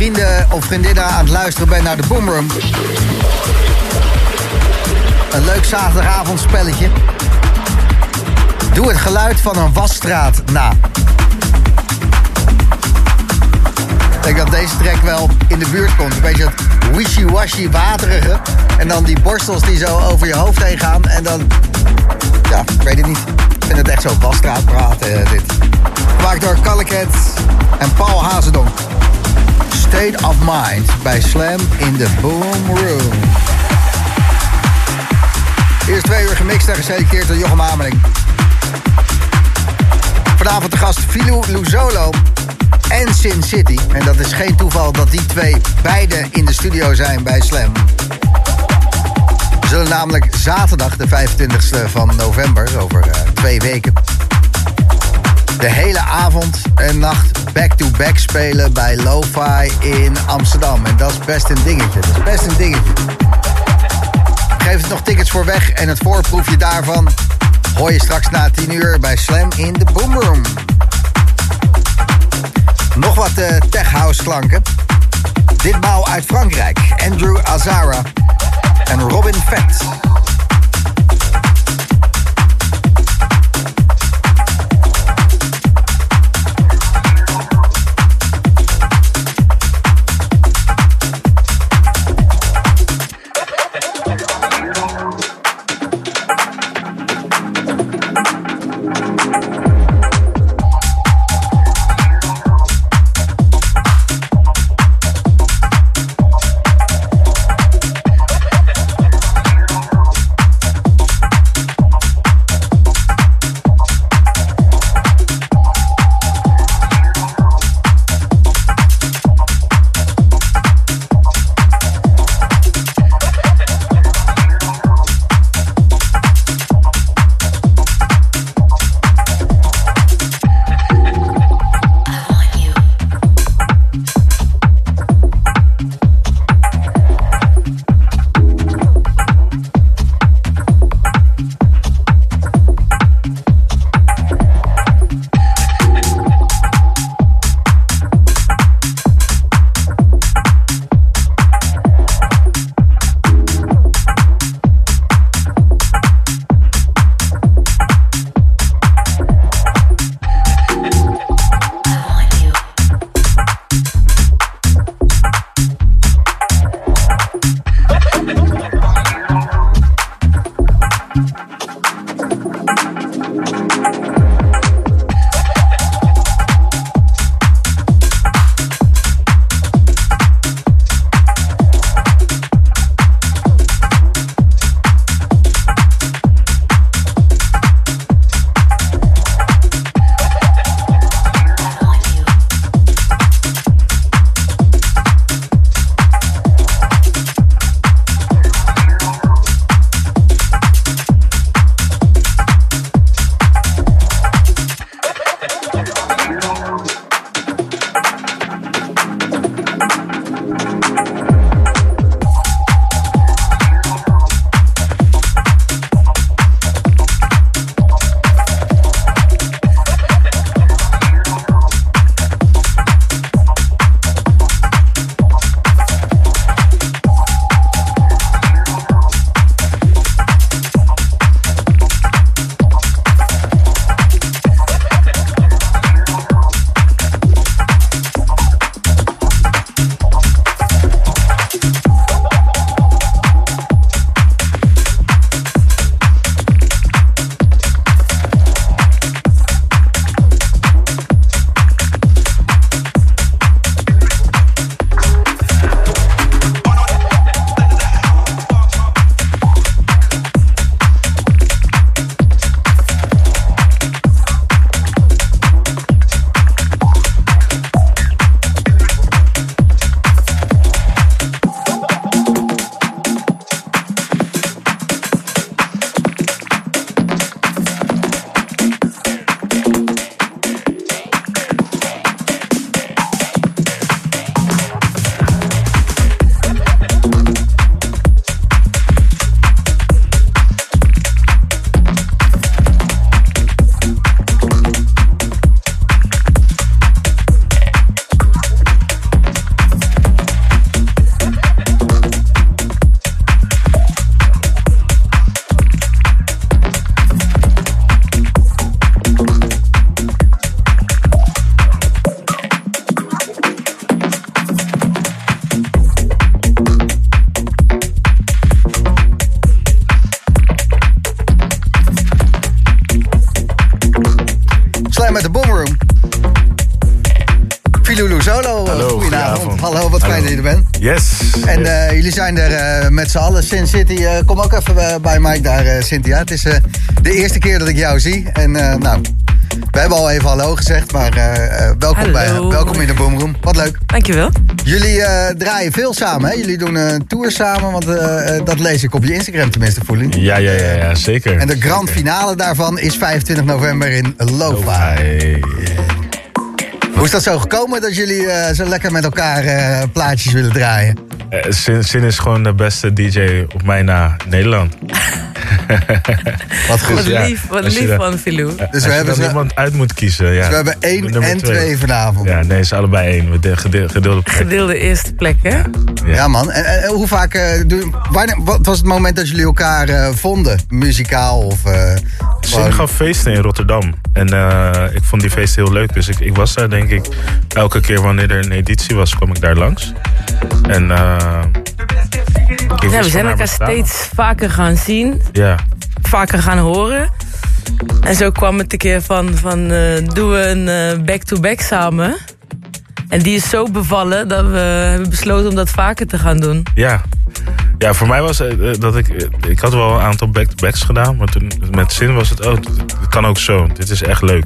Vrienden of vriendinnen aan het luisteren bent naar de Boomroom. Een leuk zaterdagavondspelletje. Doe het geluid van een wasstraat na. Ik denk dat deze track wel in de buurt komt. Een beetje het wishy-washy waterige. En dan die borstels die zo over je hoofd heen gaan. En dan, ja, ik weet het niet. Ik vind het echt zo wasstraat praten, eh, dit. Gemaakt door Kalliket en Paul Hazendonk. State of Mind bij Slam in the Boom Room. Eerst twee uur gemixt en geselecteerd door Jochem Ameling. Vanavond de gast Filou Luzolo en Sin City. En dat is geen toeval dat die twee beide in de studio zijn bij Slam. We zullen namelijk zaterdag, de 25e van november, over eh, twee weken... de hele avond en nacht back-to-back spelen bij Lo-Fi in Amsterdam. En dat is best een dingetje. Dat is best een dingetje. Geef nog tickets voor weg en het voorproefje daarvan hoor je straks na 10 uur bij Slam in de Boomroom. Nog wat eh, tech house klanken. Ditmaal uit Frankrijk. Andrew Azara en Robin Fett. Eh, kom ook even eh, bij Mike daar, eh, Cynthia. Het is eh, de eerste keer dat ik jou zie. En eh, nou, we hebben al even hallo gezegd, maar welkom, Hallo. bij, welkom in de Boomroom. Wat leuk. Dankjewel. Jullie eh, draaien veel samen, hè? Jullie doen eh, een tour samen, want dat lees ik op je Instagram tenminste, voel ik. Ja, ja, ja, ja, zeker. En de grand finale daarvan is 25 november in Lo-Fi. Hoe is dat zo gekomen dat jullie eh, zo lekker met elkaar eh, plaatjes willen draaien? Eh, Sin, Sin is gewoon de beste DJ op mij na Nederland. (laughs) Wat goed. Wat ja, lief, wat lief van Filou. Dus we we hebben iemand uit moet kiezen. Ja. Dus we hebben één Nummer en twee vanavond. Ja, nee, ze allebei één. We de- gede- gedeelde plek. Gedeelde eerste plek, hè? Ja, man. En, en hoe vaak... eh, doen, wanneer, wat was het moment dat jullie elkaar eh, vonden? Muzikaal of... Sin gewoon- gaf feesten in Rotterdam. En eh, ik vond die feesten heel leuk. Dus ik, ik was daar denk ik elke keer wanneer er een editie was, kwam ik daar langs. En eh, ik Ja, wist we zijn elkaar steeds vaker gaan zien, Ja, vaker gaan horen. En zo kwam het een keer van, van eh, doen we een back-to-back samen. En die is zo bevallen dat we hebben besloten om dat vaker te gaan doen. ja. Ja, voor mij was het eh, dat ik... eh, Ik had wel een aantal back-to-backs gedaan. Maar toen met zin was het... Oh, het kan ook zo. Dit is echt leuk.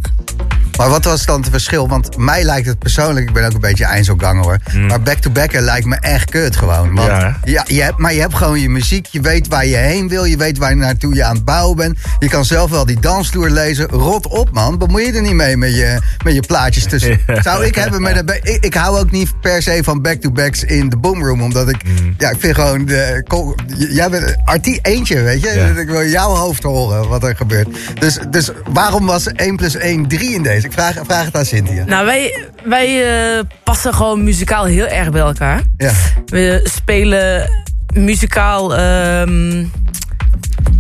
Maar wat was dan het verschil? Want mij lijkt het persoonlijk, ik ben ook een beetje Einzelganger hoor. Maar back-to-backen lijkt me echt kut gewoon. Want. Ja, ja, je hebt, maar je hebt gewoon je muziek, je weet waar je heen wil, je weet waar naartoe je aan het bouwen bent. Je kan zelf wel die dansvloer lezen. Rot op man, bemoei je er niet mee met je, met je plaatjes tussen. (laughs) Ja. Zou ik hebben met een... Ik, ik hou ook niet per se van back-to-backs in de boomroom, omdat ik... Mm. Ja, ik vind gewoon... De, jij bent artie eentje, weet je. Ja. Ik wil jouw hoofd horen wat er gebeurt. Dus, dus waarom was 1 plus 1 3 in deze? Ik vraag, vraag het aan Cynthia. Nou, wij, wij eh, passen gewoon muzikaal heel erg bij elkaar. Ja. We spelen muzikaal ehm,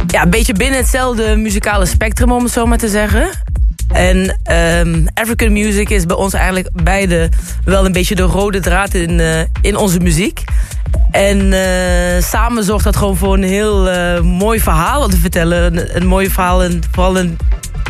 ja, een beetje binnen hetzelfde muzikale spectrum, om het zo maar te zeggen. En ehm, African music is bij ons eigenlijk beide wel een beetje de rode draad in, eh, in onze muziek. En eh, samen zorgt dat gewoon voor een heel eh, mooi verhaal te vertellen. Een, een mooi verhaal en vooral een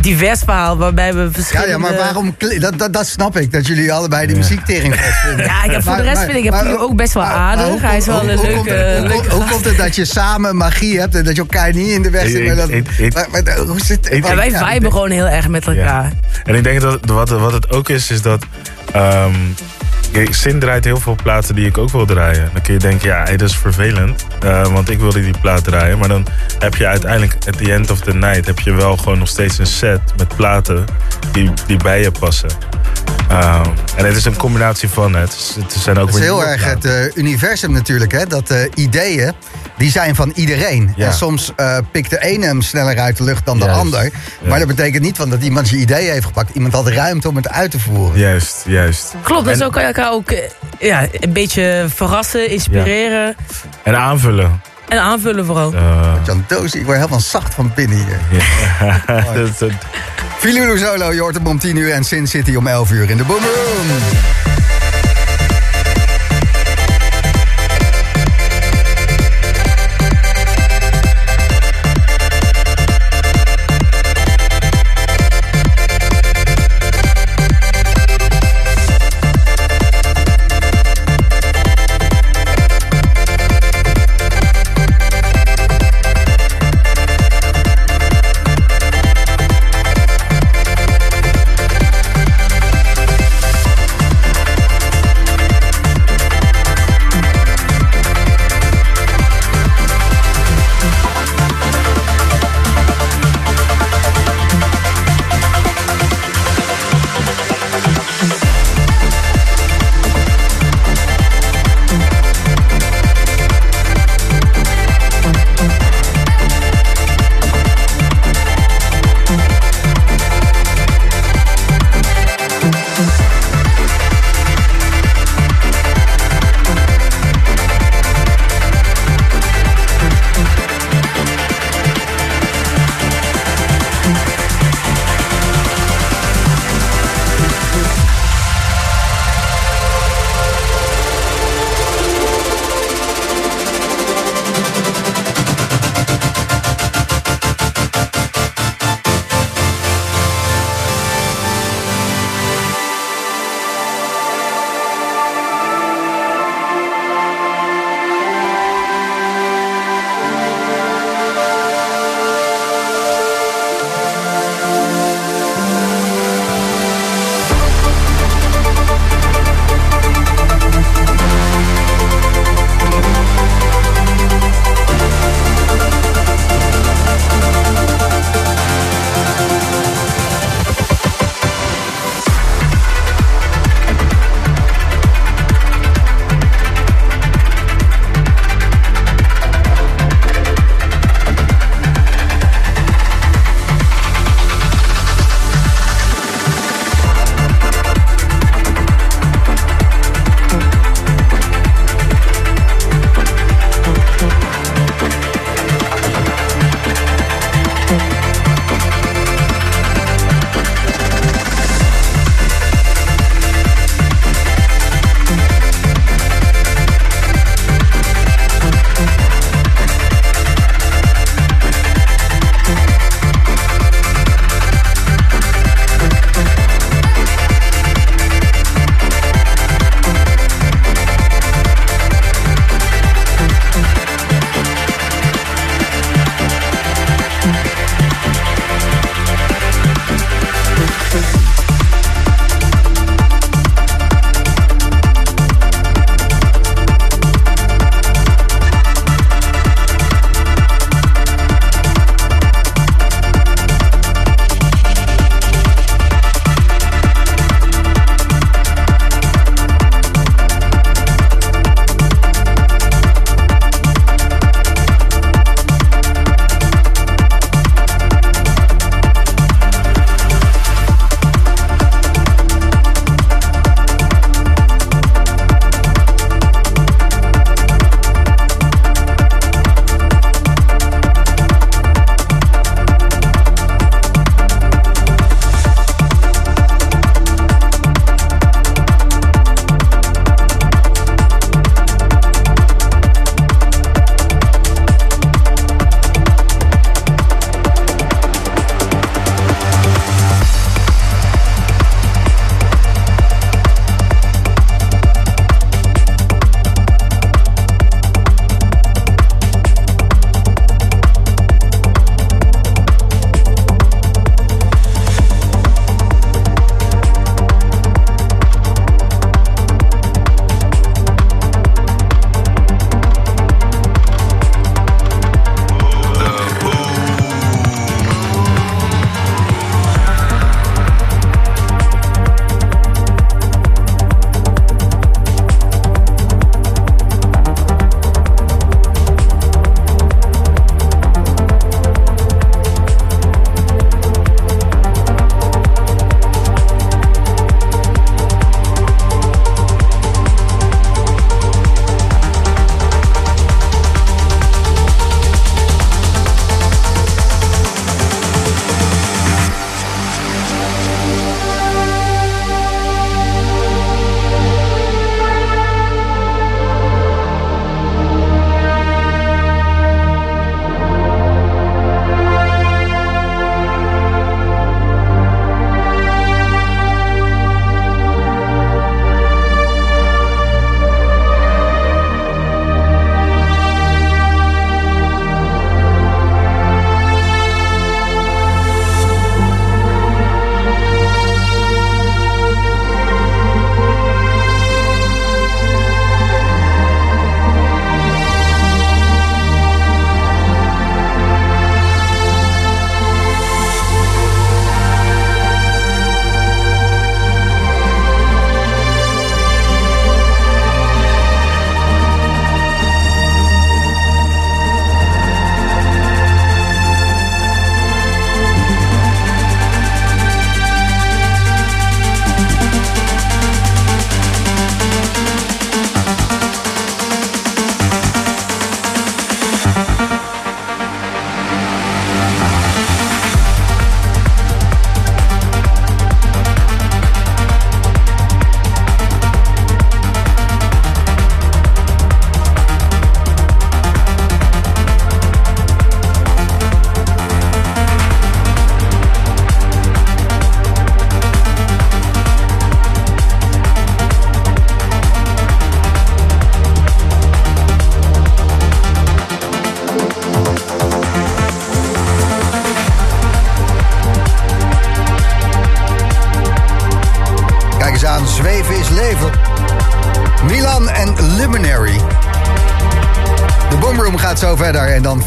divers verhaal waarbij we Ja, verschillende... ja, maar waarom... Dat, dat, dat snap ik, dat jullie allebei die muziektering vet vinden. Ja, ik heb- voor de rest vind ik maar- Filou ook best wel maar- aardig. Hij is komt- wel een hoe leuke- komt het- hoe- leuke Hoe gast. komt het dat je samen magie hebt en dat je elkaar niet in de weg zit? Maar dat- ik- ik- maar- maar hoe zit ik- Ja, wij ja, viben gewoon heel erg met elkaar. En ik denk dat wat, wat het ook is, is dat... ehm kijk, Sin draait heel veel platen die ik ook wil draaien. Dan kun je denken, ja, hey, dat is vervelend. eh, want ik wilde die plaat draaien. Maar dan heb je uiteindelijk, at the end of the night... heb je wel gewoon nog steeds een set met platen die, die bij je passen. Ehm, en het is een combinatie van het. Het zijn ook Het is heel erg het eh, universum natuurlijk, hè? Dat eh, ideeën, die zijn van iedereen. Ja. En soms eh, pikt de ene hem sneller uit de lucht dan de Juist. ander. Maar dat betekent niet van dat iemand je idee heeft gepakt. Iemand had ruimte om het uit te voeren. Juist, juist. Klopt, en zo kan je elkaar ook eh, ja, een beetje verrassen, inspireren En aanvullen. en aanvullen vooral. Eh, Jan Doos, ik word helemaal zacht van binnen hier. ja. (laughs) (laughs) Dat- dat- Filulu Solo, je hoort hem om 10 uur en Sin City om 11 uur in de Boom Room.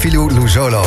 Luminary. De Boomroom